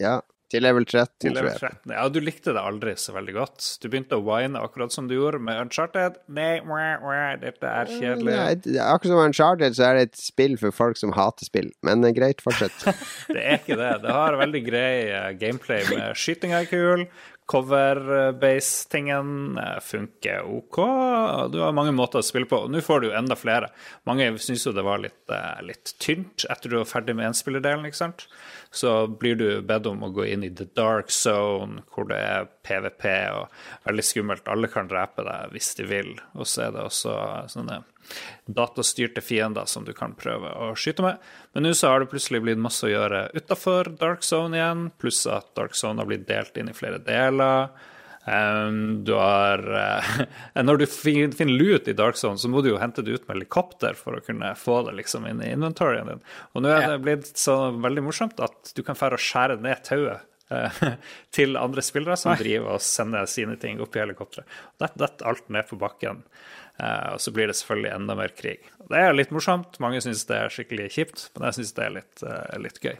Ja, til level 13, Til level jeg. 13. Ja, du likte det aldri så veldig godt. Du begynte å whine akkurat som du gjorde med Uncharted. Nei, wah, wah, dette er kjedelig. Ja, akkurat som Uncharted, så er det et spill for folk som hater spill. Men eh, greit, fortsett. Det er ikke det. Det har veldig grei eh, gameplay med skyting er kul. Cover-base-tingen eh, funker OK. Du har mange måter å spille på. Nå får du enda flere. Mange syns jo det var litt, eh, litt tynt etter du var ferdig med enspillerdelen, ikke sant. Så blir du bedt om å gå inn i the dark zone, hvor det er PVP og veldig skummelt. Alle kan drepe deg hvis de vil. Og så er det også sånne datastyrte fiender som du kan prøve å skyte med. Men nå så har det plutselig blitt masse å gjøre utafor Dark Zone igjen, pluss at Dark Zone har blitt delt inn i flere deler. Um, du har uh, Når du fin- finner lut i Dark Zone, så må du jo hente det ut med helikopter for å kunne få det liksom inn i inventoryen din. Og nå er det blitt så veldig morsomt at du kan fære og skjære ned tauet eh, til andre spillere som driver og sender sine ting opp i helikopteret. Det detter alt ned på bakken. Eh, og så blir det selvfølgelig enda mer krig. Det er litt morsomt. Mange syns det er skikkelig kjipt, men jeg syns det er litt, eh, litt gøy.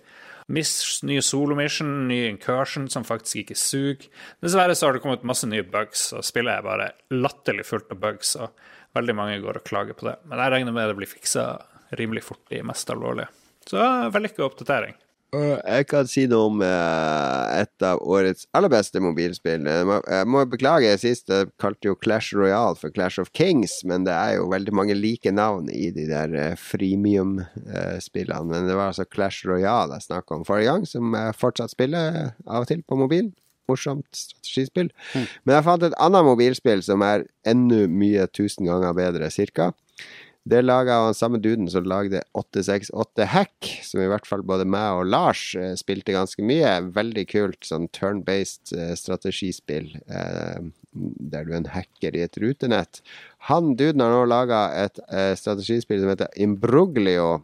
Miss, ny solo-mission, ny incursion som faktisk ikke suger. Dessverre så har det kommet masse nye bugs, og spillet er bare latterlig fullt av bugs. Og veldig mange går og klager på det. Men jeg regner med det blir fiksa rimelig fort i mest alvorlige. Så vellykka oppdatering. Og Jeg kan si noe om eh, et av årets aller beste mobilspill. Jeg må, beklage sist, jeg kalte jo Clash Royale for Clash of Kings, men det er jo veldig mange like navn i de der freemium-spillene. men det var altså Clash Royale jeg snakka om forrige gang, som jeg fortsatt spiller av og til på mobil. Morsomt strategispill. Men jeg fant et annet mobilspill som er enda mye tusen ganger bedre, cirka. Det laga han samme duden som lagde 868 Hack, som i hvert fall både meg og Lars eh, spilte ganske mye. Veldig kult sånn turn-based eh, strategispill, eh, der du er en hacker i et rutenett. Han duden har nå laga et strategispill som heter Imbroglio.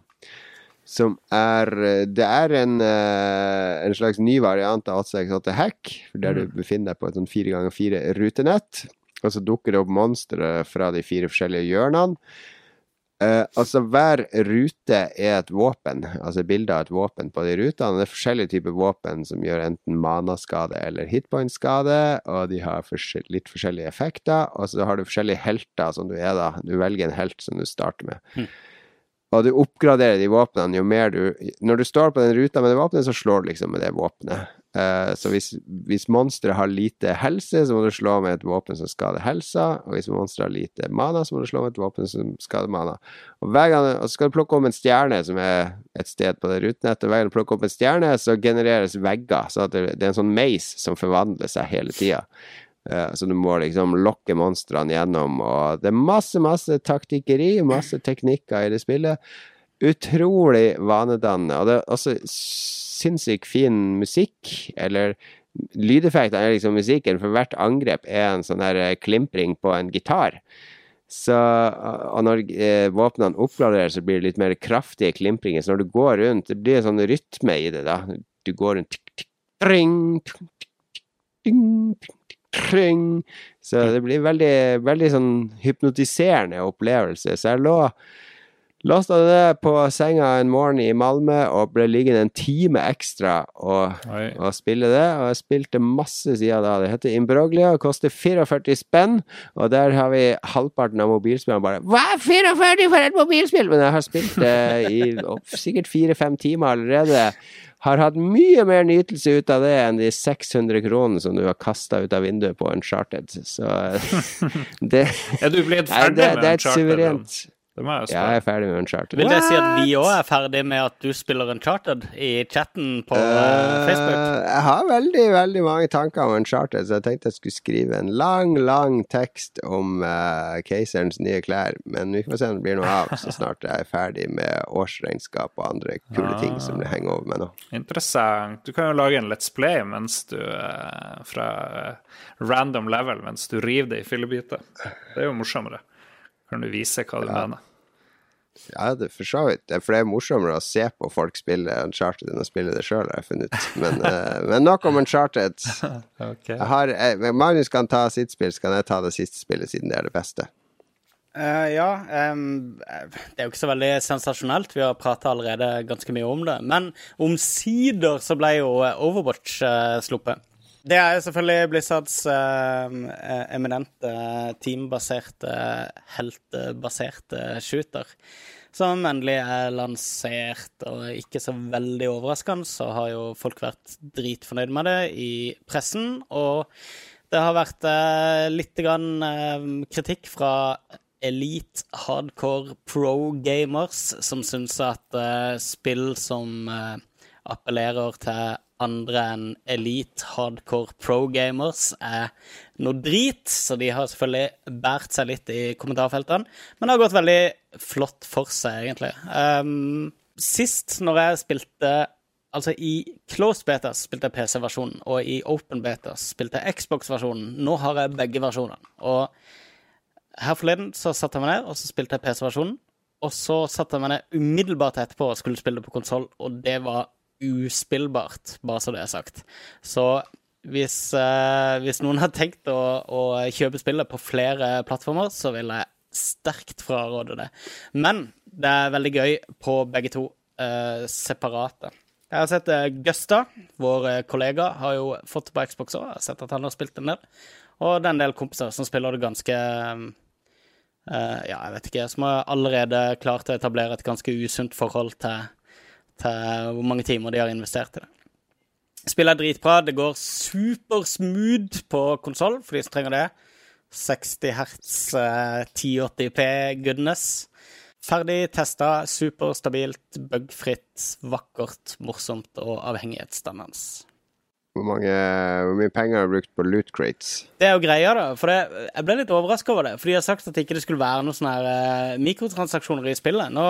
Som er Det er en, eh, en slags ny variant av 868 Hack, der du befinner deg på et sånn fire ganger fire rutenett. Og så dukker det opp monstre fra de fire forskjellige hjørnene. Eh, altså Hver rute er et våpen, altså bilde av et våpen på de rutene. Det er forskjellige typer våpen som gjør enten manaskade eller hitpoint-skade, og de har forskjell litt forskjellige effekter. Og så har du forskjellige helter som du er, da. Du velger en helt som du starter med. Og du oppgraderer de våpnene jo mer du Når du står på den ruta med det våpenet, så slår du liksom med det våpenet. Eh, så hvis, hvis monsteret har lite helse, så må du slå med et våpen som skader helsa. Og hvis monsteret har lite mana, så må du slå med et våpen som skader mana. Og hver gang og så skal du plukke opp en stjerne som er et sted på det rutenettet. Og hver gang du plukker opp en stjerne, så genereres vegger. Så det, det er en sånn meis som forvandler seg hele tida. Eh, Så du må liksom lokke monstrene gjennom, og det er masse, masse taktikkeri, masse teknikker i det spillet. Utrolig vanedannende, og det er også sinnssykt fin musikk, eller lydeffektene er liksom musikken, for hvert angrep er en sånn her eh, klimpring på en gitar. Så, og når eh, våpnene oppgraderes, så blir det litt mer kraftige klimpringer. Så når du går rundt, det blir en sånn rytme i det, da. Du går rundt. Så det blir veldig, veldig sånn hypnotiserende opplevelse. Så jeg lå Lasta det på senga en morgen i Malmö og ble liggende en time ekstra og, og spille det. Og jeg spilte masse siden da. Det heter Imbroglia, koster 44 spenn. Og der har vi halvparten av mobilspillene bare Hva, 44 for et mobilspill?! Men jeg har spilt det i oh, sikkert fire-fem timer allerede. har hatt mye mer nytelse ut av det enn de 600 kronene som du har kasta ut av vinduet på Uncharted. Så det Er du blitt ferdig med det er et Uncharted, suverent jeg Ja, jeg er ferdig med Uncharted. Vil det si at vi òg er ferdig med at du spiller Uncharted i chatten på uh, Facebook? Jeg har veldig, veldig mange tanker om Uncharted, så jeg tenkte jeg skulle skrive en lang, lang tekst om uh, keiserens nye klær. Men vi får se om det blir noe av så snart jeg er ferdig med årsregnskap og andre kule ting som det henger over meg nå. Interessant. Du kan jo lage en Let's Play mens du uh, fra random level mens du river det i fillebiter. Det er jo morsommere. Kan du vise hva du mener. Ja, det for så vidt. Det- For det er morsommere å se på folk spille Uncharted enn å spille det sjøl, har jeg funnet ut. Men, uh, men nok om Uncharted. Jeg har, eh, Magnus kan ta sitt spill, så kan jeg ta det siste spillet, siden det er det beste. Uh, ja, Um, det er jo ikke så veldig sensasjonelt. Vi har prata allerede ganske mye om det. Men omsider så ble jo Overwatch uh, sluppet. Det er selvfølgelig Blizzards eh, eminente teambaserte, heltebaserte shooter. Som endelig er lansert, og ikke så veldig overraskende, så har jo folk vært dritfornøyd med det i pressen. Og det har vært eh, litt grann, eh, kritikk fra elite hardcore pro gamers som syns at eh, spill som eh, appellerer til andre enn elite hardcore pro gamers er noe drit, så de har selvfølgelig båret seg litt i kommentarfeltene. Men det har gått veldig flott for seg, egentlig. Um, sist når jeg spilte Altså, i closed beta spilte jeg PC-versjonen, og i open beta spilte jeg Xbox-versjonen. Nå har jeg begge versjonene. Og her forleden så satte jeg meg ned, og så spilte jeg PC-versjonen. Og så satte jeg meg ned umiddelbart etterpå og skulle spille det på konsoll, og det var uspillbart, bare så det er sagt. Så hvis, eh, hvis noen har tenkt å, å kjøpe spillet på flere plattformer, så vil jeg sterkt fraråde det. Men det er veldig gøy på begge to eh, separate. Jeg har sett eh, Gusta, vår eh, kollega, har jo fått det på Xbox òg. Jeg har sett at han har spilt en del. Og det er en del kompiser som spiller det ganske eh, Ja, jeg vet ikke. Som har allerede klart å etablere et ganske usunt forhold til, til hvor mange timer de har investert i det. Spillet er dritbra. Det går supersmooth på konsoll, for de som trenger det. 60 hertz, eh, 1080p goodness. Ferdig testa, superstabilt, bugfritt, vakkert, morsomt og avhengighetsdannende. Hvor, mange, hvor mye penger har du brukt på loot crates? Det er jo greia, da. For det, jeg ble litt overraska over det. For de har sagt at det ikke skulle være noen sånne her, eh, mikrotransaksjoner i spillet. Nå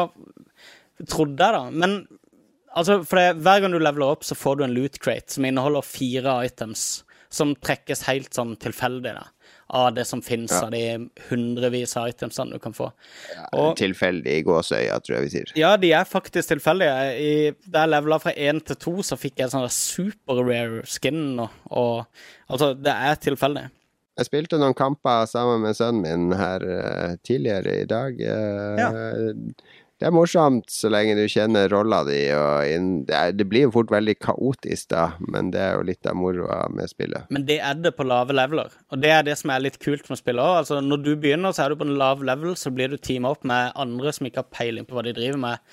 trodde jeg, da. Men altså, for det, hver gang du leveler opp, så får du en loot crate som inneholder fire items. Som trekkes helt sånn tilfeldig, da. Av det som finnes Ja. av de hundrevis av itemsene du kan få. Og- Tilfeldig gåseøya, tror jeg vi sier. Ja, de er faktisk tilfeldige. I, da jeg levela fra én til to, så fikk jeg sånn super rare skin. Og, og Altså, det er tilfeldig. Jeg spilte noen kamper sammen med sønnen min her uh, tidligere i dag. Eh, Det er morsomt så lenge du kjenner rolla di. Og det blir jo fort veldig kaotisk, da, men det er jo litt av moroa med spillet. Men det er det på lave leveler. Og det er det som er litt kult med spillet òg. Altså, når du begynner, så er du på en lav level, så blir du teama opp med andre som ikke har peiling på hva de driver med,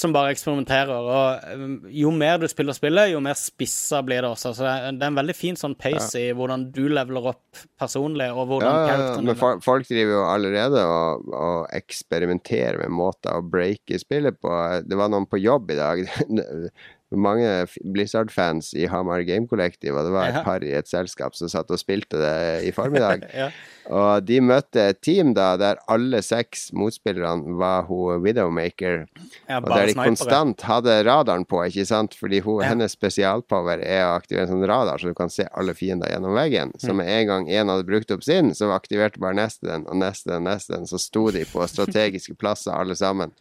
som bare eksperimenterer. Og um, jo mer du spiller spillet, jo mer spissa blir det også. Så det er, det er en veldig fin sånn pace i hvordan du leveler opp personlig, og hvordan Ja, ja, ja, men folk driver jo allerede og, og eksperimenterer med måter å breake spillet på. Det var noen på jobb i dag. Mange Blizzard-fans i Hamar Game Collective, og det var et par i et selskap som satt og spilte det i formiddag. Ja. Og de møtte et team da der alle seks motspillerne var hun Widowmaker. Ja, Og der de snipere. konstant hadde radaren på, ikke sant? Fordi hun, Ja. hennes spesialpower er å aktivere en sånn radar, så du kan se alle fiender gjennom veggen. Så med en gang en hadde brukt opp sin, så aktiverte bare neste den, og neste den, neste den. Så sto de på strategiske plasser alle sammen,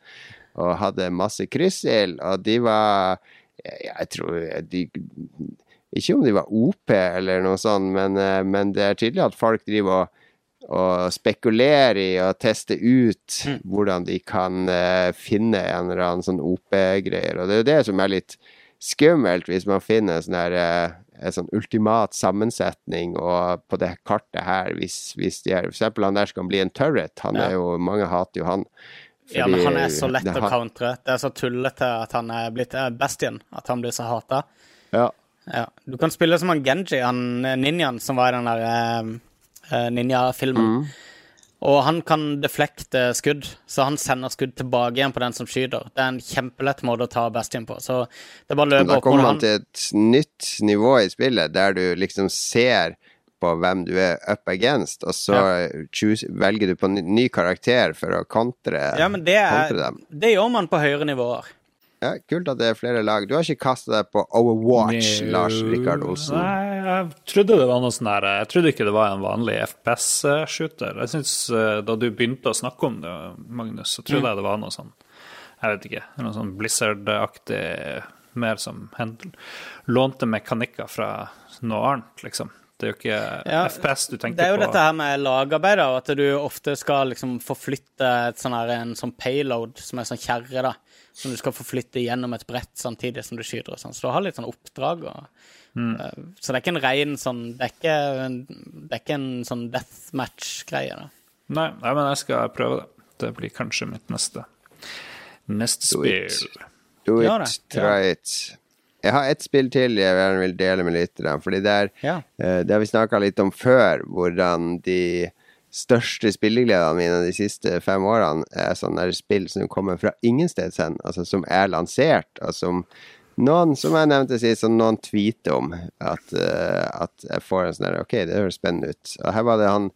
og hadde masse kryssild, og de var jeg, tror de Ikke om de var OP eller noe sånt, men, eh, men det er tydelig at folk driver og og spekulere i og teste ut hvordan de kan eh, finne en eller annen sånn OP-greier. Og det er jo det som er litt skummelt, hvis man finner sånn der eh, en sånn ultimat sammensetning, og på det kartet her, hvis, hvis de er For eksempel han der skal bli en turret, han er jo Mange hater jo han. Ja, men han er så lett å countre. Det er så tullete at han er blitt bestien, At han blir så hata. Ja. Ja. Du kan spille som han Genji, han eh, ninjaen som var i den der uh, eh, ninja-filmen. Og han kan deflekte skudd, så han sender skudd tilbake igjen på den som skyter. Det er en kjempelett måte å ta bestien på. Så det er bare å løpe opp da kommer han. til et nytt nivå i spillet, der du liksom ser på hvem du er up against, og så choose, velger du på ny, ny karakter for å kontre, Ja, men det, kontre er, dem. det gjør man på høyere nivåer. Ja, kult at det er flere lag. Du har ikke kasta deg på Overwatch, Lars Rikard Olsen? Nei, jeg trodde det var noe sånn der Jeg trodde ikke det var en vanlig FPS-shooter. Jeg synes eh, Da du begynte å snakke om det, Magnus, så trodde jeg det var noe sånn Jeg vet ikke. Noe sånn Blizzard-aktig Mer som Hendel, lånte mekanikker fra noe annet, liksom. Det er jo ikke Ja, FPS du tenker på. Det er jo på. dette her med lagarbeid, og at du ofte skal liksom forflytte et sånn her, en sånn payload, som er sånn kjerre, da, som du skal forflytte gjennom et brett samtidig som du skyter og sånn. Så du har litt sånn oppdrag og eh, Så det er ikke en rein sånn Det er ikke en, det er ikke en sånn deathmatch-greie, da. Nei, nei, men jeg skal prøve det. Det blir kanskje mitt neste Neste Do it. spill. Do it, Ja, try it. Jeg har ett spill til jeg gjerne vil dele med lytterne. Fordi det er Ja. eh, Det har vi snakka litt om før, hvordan de største spillegledene mine de siste fem årene er sånne der spill som kommer fra ingensteds hen, altså som er lansert, og som noen, som jeg nevnte sist, som noen tweeter om at, eh, at jeg får en sånn der Ok, det høres spennende ut. Og her var det han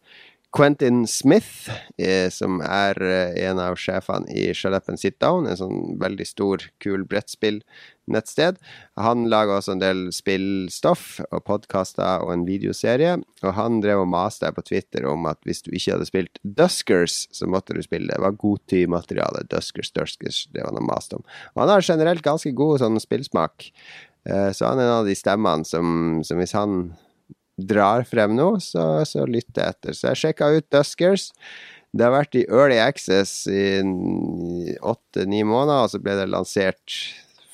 Quentin Smith, eh, som er eh, en av sjefene i Shut Sit Down, en sånn veldig stor, kul brettspill-nettsted. Han lager også en del spillstoff og podkaster og en videoserie. Og han drev og maste på Twitter om at hvis du ikke hadde spilt Duskers, så måtte du spille det. Det var godtymateriale. Duskers, Duskers, det var noe maste om. Og han har generelt ganske god sånn spillsmak. Eh, Så han er en av de stemmene som, som hvis han drar frem nå, så, så jeg etter. Så jeg sjekka ut Duskers. Det har vært i Early Access i åtte-ni måneder, og så ble det lansert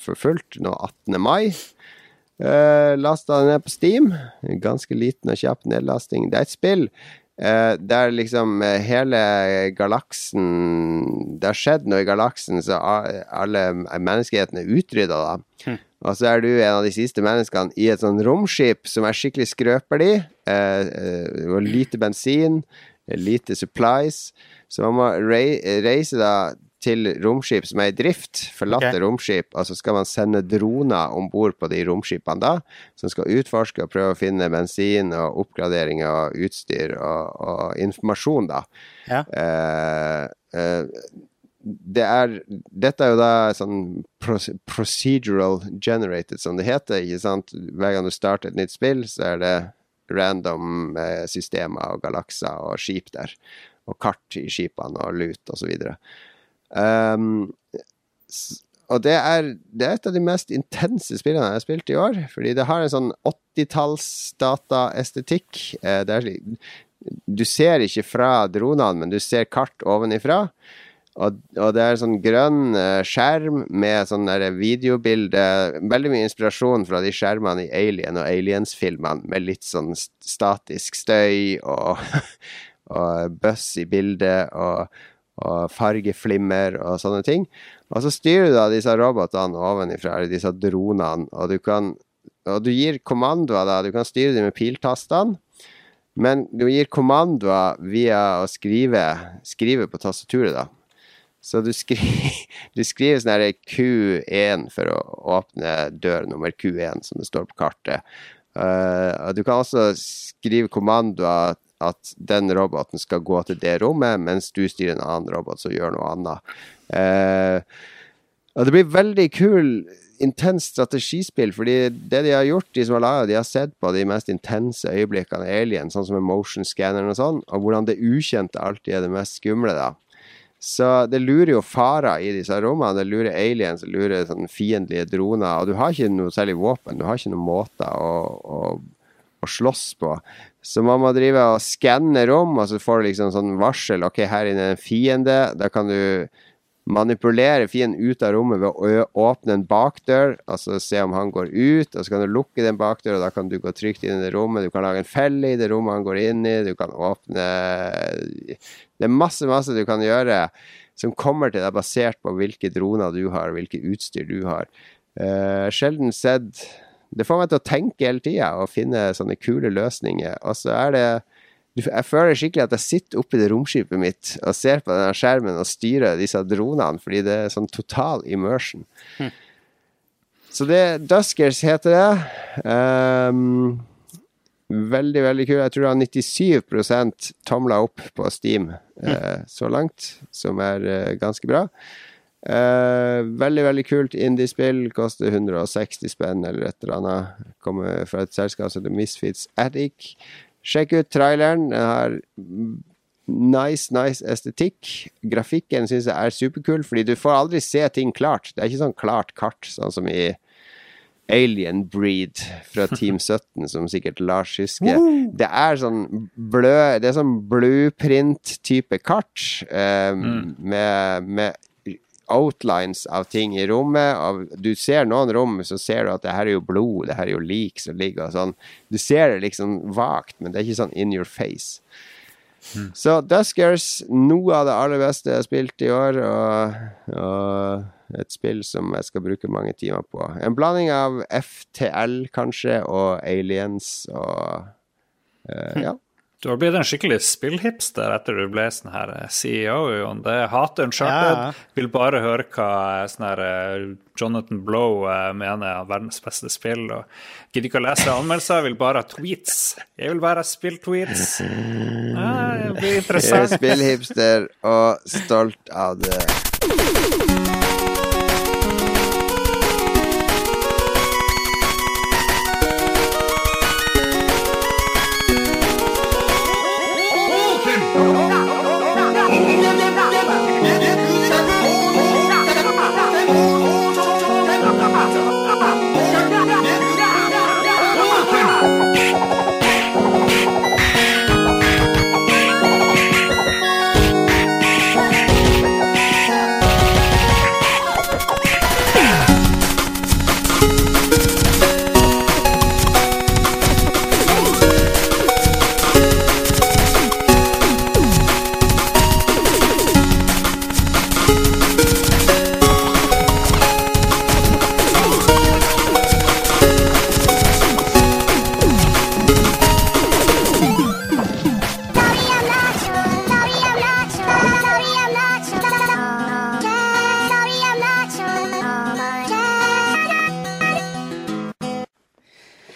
for fullt nå 18. mai. Uh, Lasta den ned på Steam. Ganske liten og kjapp nedlasting. Det er et spill uh, der liksom eh, hele galaksen Det har skjedd noe i galaksen, så alle menneskeheten er utrydda, da. Og så er du en av de siste menneskene i et sånn romskip som er skikkelig skrøpelig. Eh, eh, lite bensin, lite supplies. Så man må rei reise da til romskip som er i drift, forlatte okay. romskip, og så skal man sende droner om bord på de romskipene da, som skal utforske og prøve å finne bensin og oppgradering og utstyr og, og informasjon, da. Ja. Eh, eh, det er Dette er jo da sånn procedural generated, som det heter. ikke sant? Hver gang du starter et nytt spill, så er det random eh, systemer og galakser og skip der. Og kart i skipene og lut og så videre. Um, og det er, det er et av de mest intense spillene jeg har spilt i år. Fordi det har en sånn 80-talls dataestetikk. Eh, det slik- du ser ikke fra dronene, men du ser kart ovenifra. Og, og det er sånn grønn eh, skjerm med sånn der videobilde Veldig mye inspirasjon fra de skjermene i Alien og Aliens-filmene, med litt sånn statisk støy og, og buss i bildet og, og fargeflimmer og sånne ting. Og så styrer du da disse robotene ovenifra, eller disse dronene, og du kan Og du gir kommandoer, da. Du kan styre dem med piltastene. Men du gir kommandoer via å skrive, skrive på tastaturet, da. Så du, skri, du skriver sånn her Q1 for å åpne dør nummer Q1, som det står på kartet. Uh, du kan også skrive kommandoer at den roboten skal gå til det rommet, mens du styrer en annen robot som gjør noe annet. Uh, og det blir veldig kul, intenst strategispill, fordi det de har gjort, de som har laga de har sett på de mest intense øyeblikkene av Alien, sånn som motion scanneren og sånn, og hvordan det ukjente alltid er det mest skumle, da. Så det lurer jo farer i disse rommene. Det lurer aliens, det lurer sånn fiendtlige droner. Og du har ikke noe særlig våpen. Du har ikke noen måter å, å, å slåss på. Så man må drive og skanne rom, og så får du liksom sånn varsel. Ok, her inne er en fiende. Da kan du manipulere fienden ut av rommet ved å åpne en bakdør, altså se om han går ut, og så kan du lukke den bakdøra, og da kan du gå trygt inn i det rommet. Du kan lage en felle i det rommet han går inn i, du kan åpne Det er masse, masse du kan gjøre som kommer til deg basert på hvilke droner du har, hvilke utstyr du har. Uh, sjelden sett Det får meg til å tenke hele tida og finne sånne kule løsninger. Og så er det jeg føler skikkelig at jeg sitter oppi det romskipet mitt og ser på denne skjermen og styrer disse dronene, fordi det er sånn total immersion. Hm. Så det Duskers heter det. Um, veldig, veldig kul. Jeg tror det har 97% tomler opp på Steam eh, så langt, som er eh, ganske bra. Eh, veldig, veldig kult indiespill. Koster 160 spenn eller et eller annet. Kommer fra et selskap som heter Misfits Attic. Sjekk ut traileren. Den har nice, nice estetikk. Grafikken syns jeg er superkul, fordi du får aldri se ting klart. Det er ikke sånn klart kart, sånn som i Alien Breed fra Team 17, som sikkert Lars husker. Det er sånn blø Det er sånn blueprint-type kart eh, mm. med, med outlines av ting i rommet. Av, du ser noen rom, så ser du at det her er jo blod, det her er jo lik som ligger og sånn. Du ser det liksom vagt, men det er ikke sånn in your face. Mm. Så Duskers, noe av det aller beste jeg har spilt i år, og, og et spill som jeg skal bruke mange timer på. En blanding av FTL, kanskje, og Aliens og uh, Ja. Du har blitt en skikkelig spillhipster etter du ble sånn her eh, CEO. Jon. Det hater Uncharted. Ja. Vil bare høre hva eh, sånn her Jonathan Blow mener er verdens beste spill. Og gidder ikke å lese anmeldelser, vil bare ha tweets. Jeg vil bare ha spilltweets. Ja, det blir interessant. Jeg er spillhipster og stolt av det.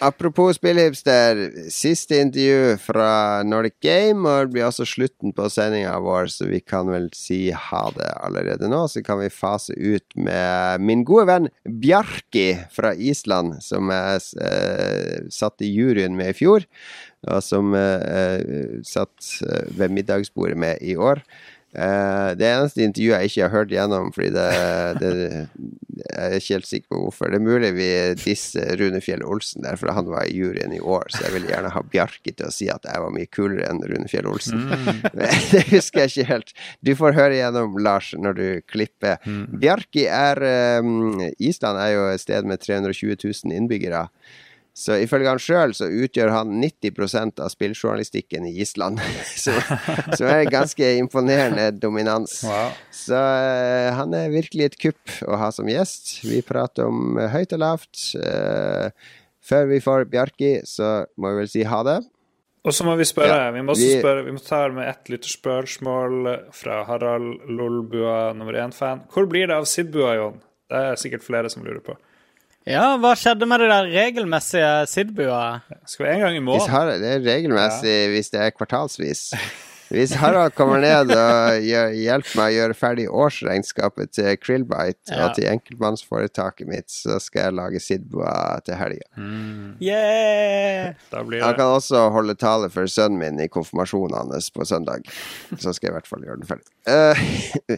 Apropos spillhipster, siste intervju fra Nordic Game. Og det blir også slutten på sendinga vår, så vi kan vel si ha det allerede nå. Så kan vi fase ut med min gode venn Bjarki fra Island, som jeg eh, satt i juryen med i fjor. Og som eh, satt eh, ved middagsbordet med i år. Uh, det eneste intervjuet jeg ikke har hørt gjennom, fordi det, det, Jeg er ikke helt sikker på hvorfor. Det er mulig vi disser Rune Fjell Olsen der, for han var i juryen i år, så jeg vil gjerne ha Bjarki til å si at jeg var mye kulere enn Rune Fjell Olsen. Mm. det husker jeg ikke helt. Du får høre gjennom, Lars, når du klipper. Mm. Bjarki er um, Island er jo et sted med 320 000 innbyggere. Så ifølge han sjøl så utgjør han 90% av spilljournalistikken i Island. som, er ganske imponerende dominans. Wow. Så uh, han er virkelig et kupp å ha som gjest. Vi prater om uh, høyt og lavt. Uh, før vi får Bjarki, så må vi vel si ha det. Og så må vi spørre, ja, vi må vi, spørre, vi må ta med ett lytterspørsmål fra Harald Lolbua nummer én-fan. Hvor blir det av Sidbua, Jon? Det er sikkert flere som lurer på. Ja, hva skjedde med det der regelmessige Sidbua? Skal vi en gang i måned? Det er regelmessig ja. hvis det er kvartalsvis. Hvis Harald kommer ned og hjelper meg å gjøre ferdig årsregnskapet til Krillbite ja. og til enkeltmannsforetaket mitt, så skal jeg lage Sidbua til helga. Mm. Yeah! Han kan også holde tale for sønnen min i konfirmasjonen hans på søndag. Så skal jeg i hvert fall gjøre den ferdig. Uh,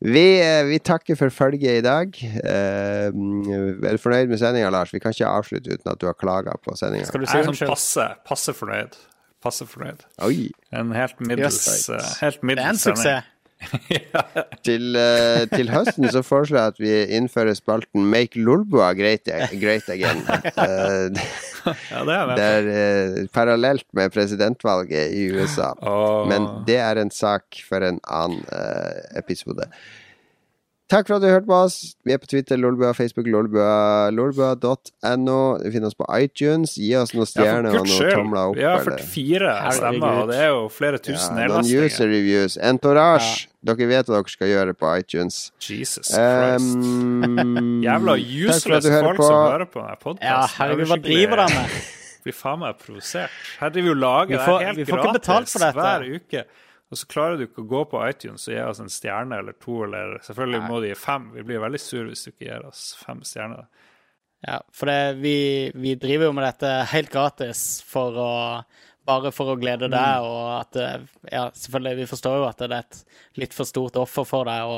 Vi, eh, vi, takker for følget i dag. Eh, er du fornøyd med sendinga, Lars? Vi kan ikke avslutte uten at du har klaga på sendinga. Skal du si sånn passe, passe fornøyd? Passe fornøyd. Oi. En helt middels, yes. uh, helt middels Det er en suksess. til, uh, til, høsten så foreslår jeg at vi innfører spalten Make Lolbua great, great again. Ja, det er Det er eh, parallelt med presidentvalget i USA. Oh. Men det er en sak for en annen eh, episode. Takk for at du hørte på oss. Vi er på Twitter, Lolbua, Facebook, Lolbua, lolbua.no. Du finner oss på iTunes. Gi oss noen stjerner ja, og noen tomler opp. Vi har 44 stemmer, og det er jo flere tusen ja, noen user reviews. Entourage. Dere vet hva dere skal gjøre på iTunes. Jesus Christ. Um, Jævla useless folk på. som hører på denne Ja, podkasten. herregud, hva driver de med? Blir faen meg provosert. Her driver vi og lager Vi det helt vi får ikke gratis betalt for dette. hver uke. Og så klarer du ikke å gå på iTunes og gi oss en stjerne eller to, eller selvfølgelig må de gi fem. Vi blir veldig sur hvis du ikke gir oss fem stjerner. Ja, for det, vi, vi driver jo med dette helt gratis for å bare for å glede deg, og at eh, Ja, selvfølgelig, vi forstår jo at det er et litt for stort offer for deg å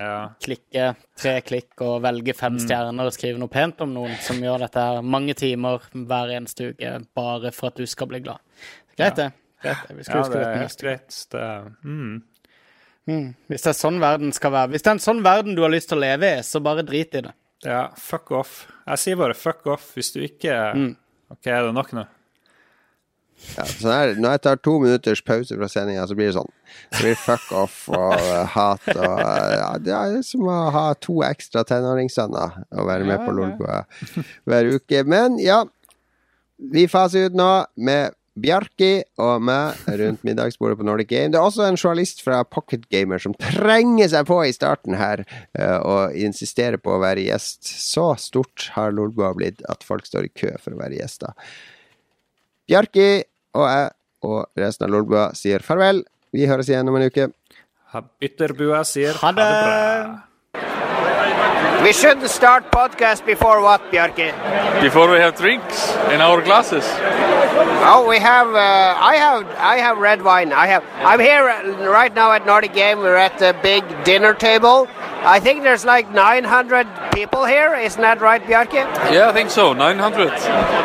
Ja. klikke tre klikk og velge fem stjerner og skrive noe pent om noen som gjør dette her mange timer hver eneste uke bare for at du skal bli glad. Greit, det. Greit. Vi skal ja, huske det det til helt neste greit. Det, mm. Mm. Hvis det er sånn verden skal være Hvis det er en sånn verden du har lyst til å leve i, så bare drit i det. Ja, fuck off. Jeg sier bare fuck off hvis du ikke OK, er det nok nå? Ja, sånn er, det. når jeg tar to minutters pause fra sendinga, så blir det sånn. Det blir fuck off og uh, hat og eh, ja, Det er som å ha to ekstra tenåringssønner og være med på Lolbua hver uke. Men ja, vi faser ut nå med Bjarki og meg rundt middagsbordet på Nordic Game. Det er også en journalist fra Pocket Gamer som trenger seg på i starten her eh, og insisterer på å være gjest. Så stort har Lolbua blitt at folk står i kø for å være gjester. Bjarki og jeg og resten av Lolbua sier farvel. Vi høres igjen om en uke. Ytterbua sier Ha det. bra. We shouldn't start podcast before what, Bjarki? Before we have drinks in our glasses. Oh, we have. Uh, I have. I have red wine. I have. I'm here right now at Nordic Game. We're at the big dinner table. I think there's like 900 people here. Isn't that right, Bjarki? Yeah, I think so. 900.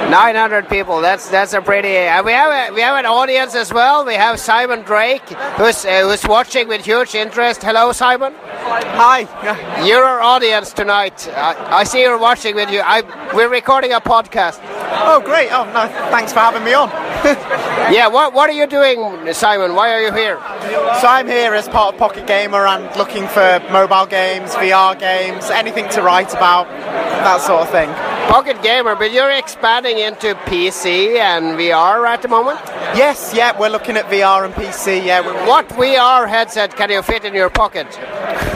900 people. That's that's a pretty. Uh, we have a, we have an audience as well. We have Simon Drake, who's uh, who's watching with huge interest. Hello, Simon. Hi. You're our audience tonight. I, I see you're watching with you. I we're recording a podcast. Oh, great. Oh, no, thanks for having me on. Yeah. What what are you doing, Simon? Why are you here? So I'm here as part of Pocket Gamer and looking for mobile games, VR games, anything to write about, that sort of thing. Pocket Gamer, but you're expanding into PC and VR at the moment. Yes, yeah, we're looking at VR and PC. Yeah, we What VR headset can you fit in your pocket?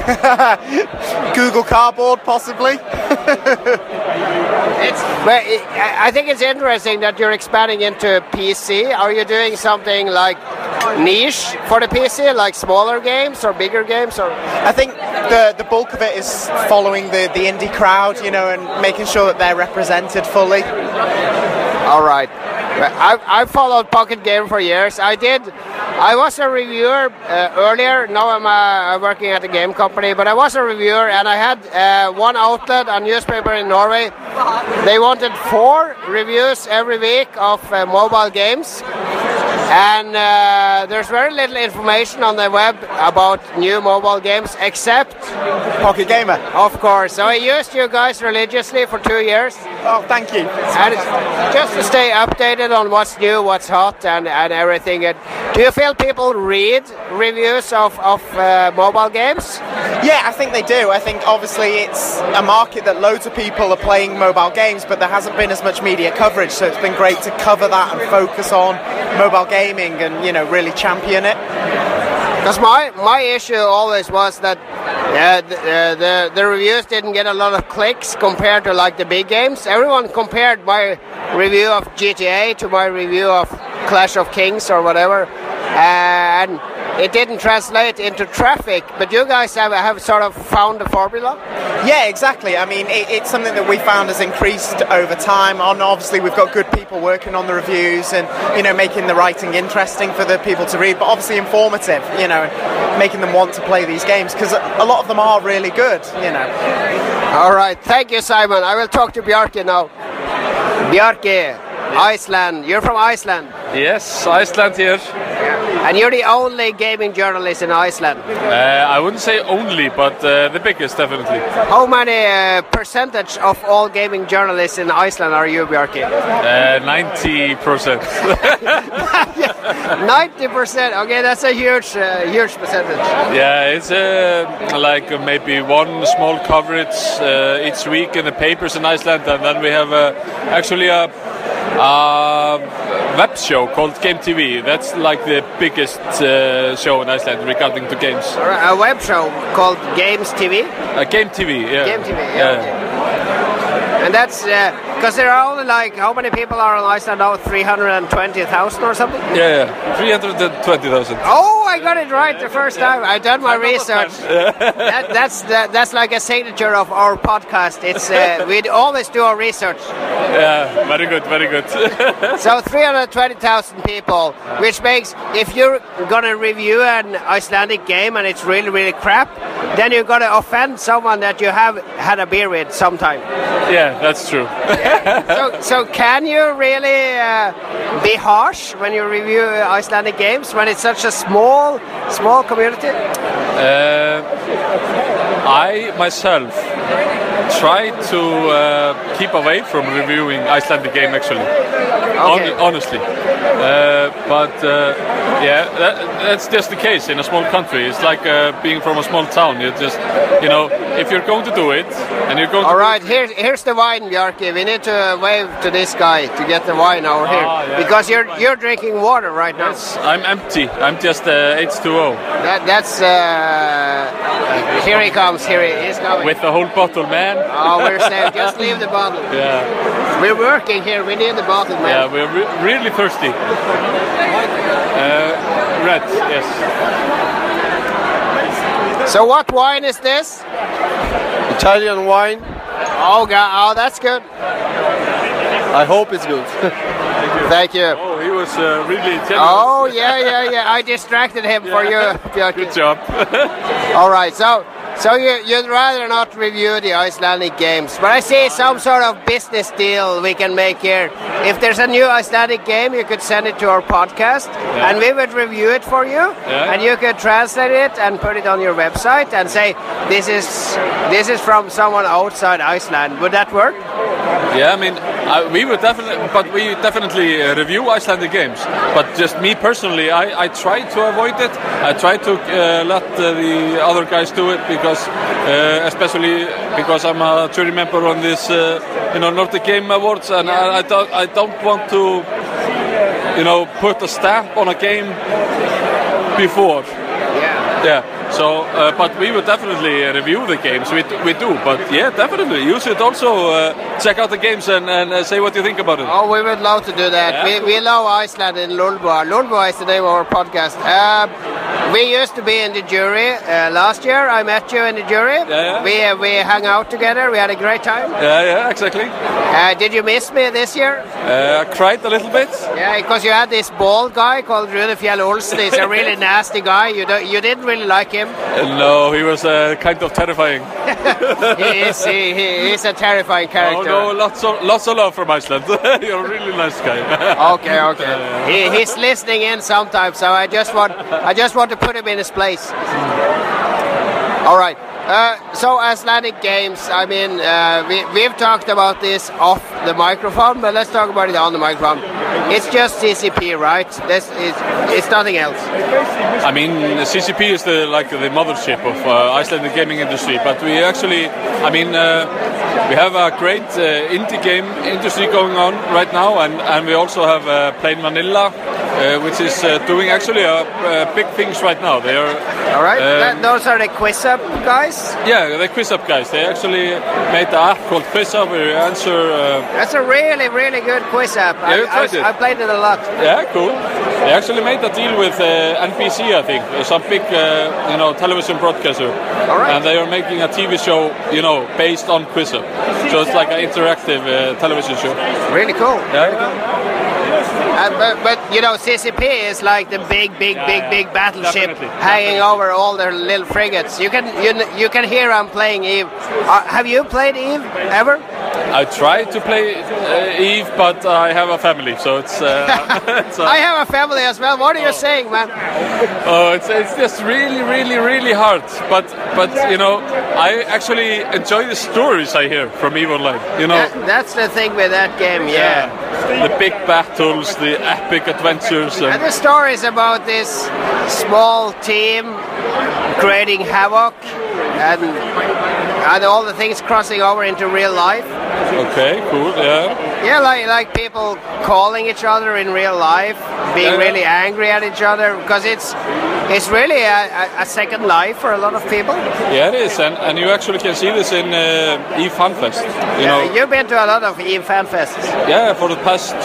Google Cardboard, possibly. It's, I I think it's interesting that you're expanding into PC. Are you doing something like niche for the PC, like smaller games or bigger games, or? I think the the bulk of it is following the the indie crowd, you know, and making sure that they're represented fully. All right. I've, I've followed Pocket Game for years. I did. I was a reviewer uh, earlier. Now I'm uh, working at a game company, but I was a reviewer, and I had uh, one outlet, a newspaper in Norway. They wanted four reviews every week of uh, mobile games, and uh, there's very little information on the web about new mobile games, except, Pocket Gamer. of course. So I used you guys religiously for two years. Oh, thank you. And just to stay updated on what's new, what's hot, and, and everything. And do you feel people read reviews of, of uh, mobile games? Yeah, I think they do. I think obviously it's a market that loads of people are playing mobile games, but there hasn't been as much media coverage. So it's been great to cover that and focus on mobile gaming and you know really champion it. Because my, my issue always was that uh, the, uh, the the reviews didn't get a lot of clicks compared to like the big games. Everyone compared my review of GTA to my review of Clash of Kings or whatever, and it didn't translate into traffic. But you guys have have sort of found the formula. Yeah, exactly. I mean, it, it's something that we found has increased over time. And obviously, we've got good people working on the reviews and you know making the writing interesting for the people to read, but obviously informative. You know, making them want to play these games because a lot of them are really good. You know. All right, thank you, Simon. I will talk to Bjarke now. Bjarke, Iceland. You're from Iceland. Yes, Iceland here. And you're the only gaming journalist in Iceland. Uh, I wouldn't say only, but uh, the biggest definitely. How many uh, percentage of all gaming journalists in Iceland are you, Bjarki? Uh, 90%. 90%. Okay, that's a huge, uh, huge percentage. yeah, it's uh, like maybe one small coverage uh, each week in the papers in Iceland, and then we have uh, actually a, a web show called Game TV. That's like the biggest uh, show in Iceland regarding to games. A web show called Games TV. Uh, Game TV, yeah. Game TV, yeah. And that's because there are only like how many people are on Iceland now? Three hundred and twenty thousand or something. Yeah, yeah. 320,000. Oh, I got it right the first time. I done my research. that, that's that, that's like a signature of our podcast. It's uh, we always do our research. Yeah, very good, very good. So three hundred twenty thousand people, which makes if you're gonna review an Icelandic game and it's really really crap, then you're gonna offend someone that you have had a beer with sometime. yeah, that's true. so, so can you really uh, be harsh when you review Icelandic games when it's such a small, small community? Uh, I myself try to uh, keep away from reviewing Icelandic game actually. Hon- honestly, uh, but uh, yeah, that, that's just the case in a small country. It's like uh, being from a small town. You just, you know, if you're going to do it and you're going All to right, here, here's the wine, Bjarki. We need to wave to this guy to get the wine over here Ah, yeah. because you're you're drinking water right now. I'm empty. I'm just uh, H2O That, that's uh, here he comes. Here he is coming. with the whole bottle, man. Oh, we're safe. Just leave the bottle. Yeah, We're working here. We need the bottle, man. yeah, we're re- really thirsty. Uh, red, yes. So what wine is this? Italian wine. Oh, God. Oh, that's good. I hope it's good. Thank you. Oh, he was uh, really generous. Oh, yeah, yeah, yeah. I distracted him for you, Bjarki. Good job. All right, so so you, you'd rather not review the Icelandic games, but I see some sort of business deal we can make here. If there's a new Icelandic game, you could send it to our podcast, and we would review it for you, Yeah. and you could translate it and put it on your website and say this is this is from someone outside Iceland. Would that work? yeah, I mean, uh, we would definitely, but we definitely uh, review Icelandic games. But just me personally, I, I try to avoid it. I try to uh, let uh, the other guys do it because, uh, especially because I'm a jury member on this, uh, you know, Nordic Game Awards, and I, I don't, I don't want to, you know, put a stamp on a game before. Yeah. Yeah. So, uh, but we would definitely uh, review the games. We, we do, but yeah, definitely. You should also uh, check out the games and, and uh, say what you think about it. Oh, we would love to do that. Yeah. We, we love Iceland in Lulboa. Lulboa is the name of our podcast. Uh, we used to be in the jury uh, last year. I met you in the jury. yeah. We uh, we hung out together. We had a great time. Yeah, yeah, exactly. Uh, did you miss me this year? Uh, I cried a little bit. Yeah, because you had this bald guy called Rune Fjell Olsen. He's a really nasty guy. You don't, you didn't really like him. Uh, no, he was uh, kind of terrifying. He is he, he is a terrifying character. Oh no, lots of lots of love from Iceland. You're a really nice guy. Okay, okay. He, he's listening in sometimes, so I just want I just want to put him in his place. All right. Uh, so Icelandic games. I mean, uh, we we've talked about this off the microphone, but let's talk about it on the microphone. It's just CCP, right? This is it's nothing else. I mean, CCP is the like the mothership of uh, Icelandic gaming industry, but we actually, I mean, uh, we have a great uh, indie game industry going on right now, and, and we also have uh, Plain Vanilla, uh, which is uh, doing actually uh, uh, big things right now. They are, All right. um, That- those are the quiz up guys. yeah, the Quiz Up guys. They actually made an app called Quiz Up where you answer. Uh, That's a really really good quiz app. Yeah, I, I, it. I played it a lot. Yeah, cool. They actually made a deal with uh, NBC, I think, uh, some big, uh, you know, television broadcaster. All right. And they are making a TV show, you know, based on Quizup. So it's like an interactive uh, television show. Really cool. Yeah. Uh, but, but you know, CCP is like the big, big, Yeah, big, yeah. big battleship Definitely, hanging over all their little frigates. You can you, you can hear I'm playing Eve. Uh, have you played Eve ever? I try to play uh, Eve, but I have a family, so it's. Uh, it's uh, I have a family as well. What are you saying, man? Oh, it's, it's just really, really, really hard. But but you know, I actually enjoy the stories I hear from Eve Online. You know, That- that's the thing with that game, yeah. the big battles, the epic adventures, And and the stories about this small team creating havoc and and all the things crossing over into real life. okay, cool, yeah. Yeah, like like people calling each other in real life, being Yeah. really angry at each other because it's it's really a, a, second life for a lot of people. Yeah, it is, and, and you actually can see this in uh, Eve FanFest. You know, You've been to a lot of Eve fan fests. yeah, for the past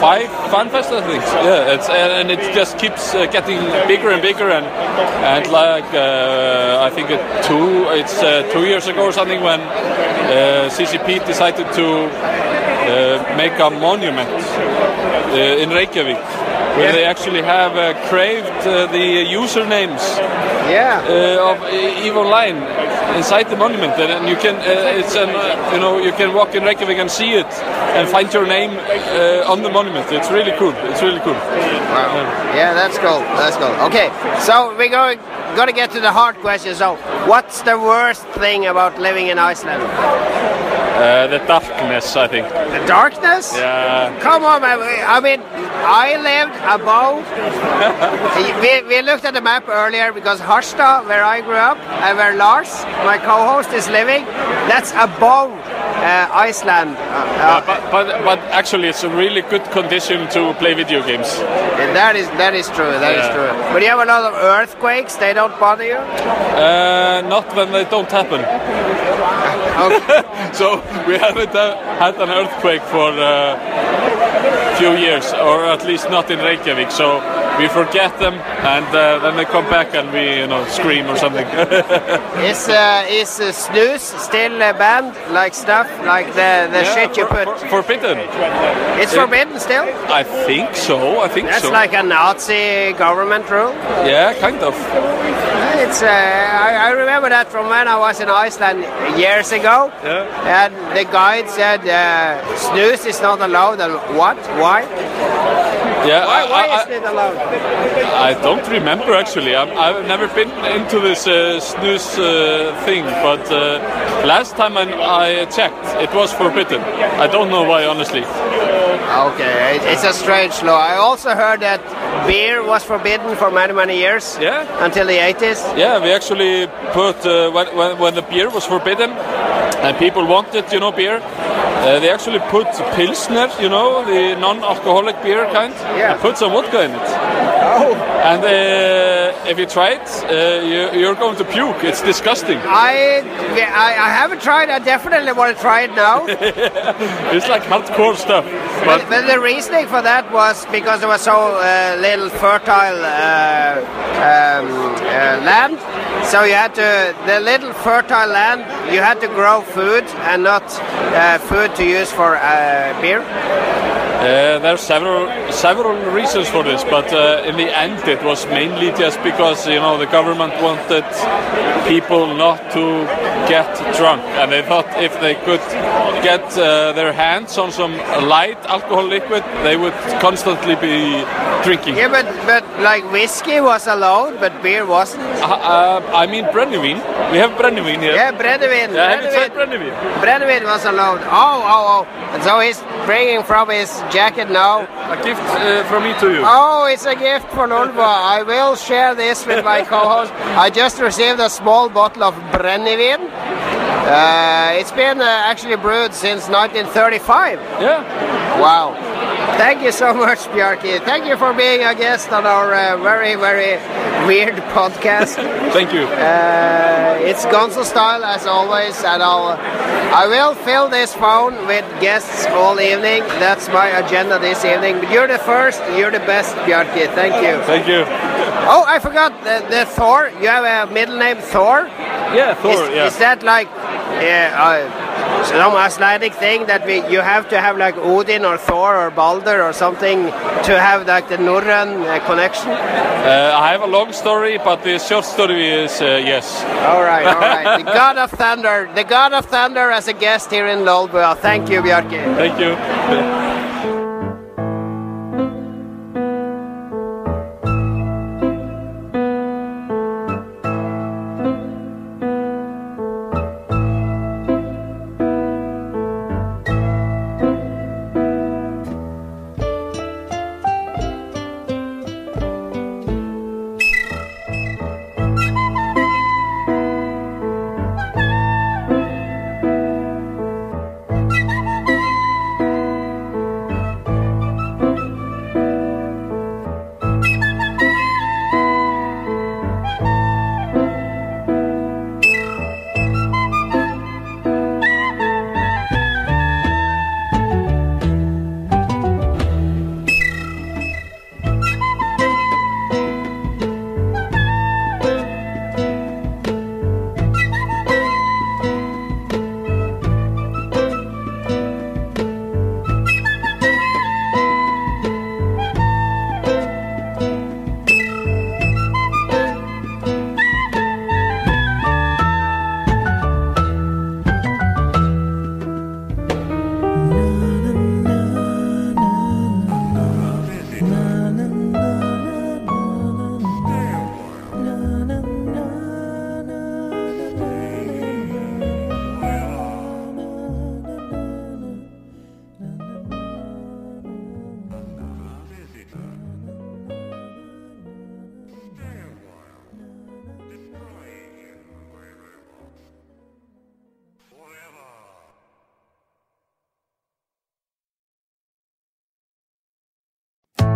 five FanFest, I think. Yeah, it's and, it just keeps uh, getting bigger and bigger, and and like uh, I think it two, it's uh, two years ago or something when uh, CCP decided to uh, make a monument uh, in Reykjavik. Where they actually have uh, craved uh, the usernames Yeah. uh, of Eve Online inside the monument, and, and you can uh, it's an uh, you know you can walk in Reykjavik and see it and find your name uh, on the monument. It's really cool. It's really cool. Wow. Yeah, that's cool. That's cool. Okay, so we're going going to get to the hard question. So, what's the worst thing about living in Iceland? Uh, the darkness, I think. The darkness? Yeah. Come on, man. I mean, I lived above. we, we looked at the map earlier because Harstad, where I grew up, and where Lars, my co-host, is living, that's above uh, Iceland. Uh, but, but but actually, it's a really good condition to play video games. uh, that is that is true. That is Yeah. true. But you have a lot of earthquakes. They don't bother you. Uh, not when they don't happen. so we haven't uh, had an earthquake for a few years, or at least not in Reykjavik. So we forget them, and uh, then they come back and we, you know, scream or something. Is uh, is uh, snooze still banned? Like stuff like the the Yeah, shit you put. for- forbidden. It's forbidden still. I think so. I think That's so. like a Nazi government rule. yeah, kind of. It's uh, I, I remember that from when I was in Iceland years ago. Yeah. And the guide said uh, snooze is not allowed. And what? Why? Yeah. Why, I- why I- isn't it allowed? I don't remember actually. I'm, I've never been into this uh, snooze uh, thing, but uh, last time I, I checked, it was forbidden. I don't know why, honestly. Okay, it's a strange law. I also heard that beer was forbidden for many many years. Yeah. Until the 80s. Yeah, we actually put uh, when, when when the beer was forbidden, and people wanted, you know, beer. Uh, they actually put pilsner, you know, the non-alcoholic beer kind. Yeah. and put some vodka in it. Oh. And uh, if you try it, uh, you, you're going to puke. It's disgusting. I, I I haven't tried. I definitely want to try it now. It's like hardcore stuff. But, But but the reasoning for that was because there was so uh, little fertile uh, um, uh, land. So you had to the little fertile land. You had to grow food and not uh, food to use for uh, beer. Uh, there are several several reasons for this, but uh, in the end, it was mainly just because you know the government wanted people not to get drunk, and they thought if they could get uh, their hands on some light alcohol liquid, they would constantly be drinking. Yeah, but but like whiskey was allowed, but beer wasn't. Uh, uh, I mean, brennivin. We have brennivin here. Yeah, Brennivin. Yeah, have you tried Brennivin. brennivin? Brennivin was allowed. Oh, oh, oh. And so he's bringing from his jacket now. A gift uh, from me to you. Oh, it's a gift for Nulva. I will share this with my co-host. I just received a small bottle of Brennivin. Uh, it's been uh, actually brewed since 1935. Yeah. Wow. Thank you so much, Bjarki. Thank you for being a guest on our uh, very, very weird podcast. Thank you. Uh, it's Gonzo style as always, and I'll I will fill this phone with guests all evening. That's my agenda this evening. But you're the first, you're the best, Bjarki. Thank you. Thank you. Oh, I forgot the, the Thor. You have a middle name Thor. Yeah, Thor. Is, yeah. is that like uh, uh, some Icelandic thing that we you have to have like Odin or Thor or Balder or something to have like the Norrøn uh, connection? Uh, I have a long story, but the short story is uh, yes. All right, all right. the God of Thunder, the God of Thunder as a guest here in Lolbua. Thank you, Bjarke. Thank you.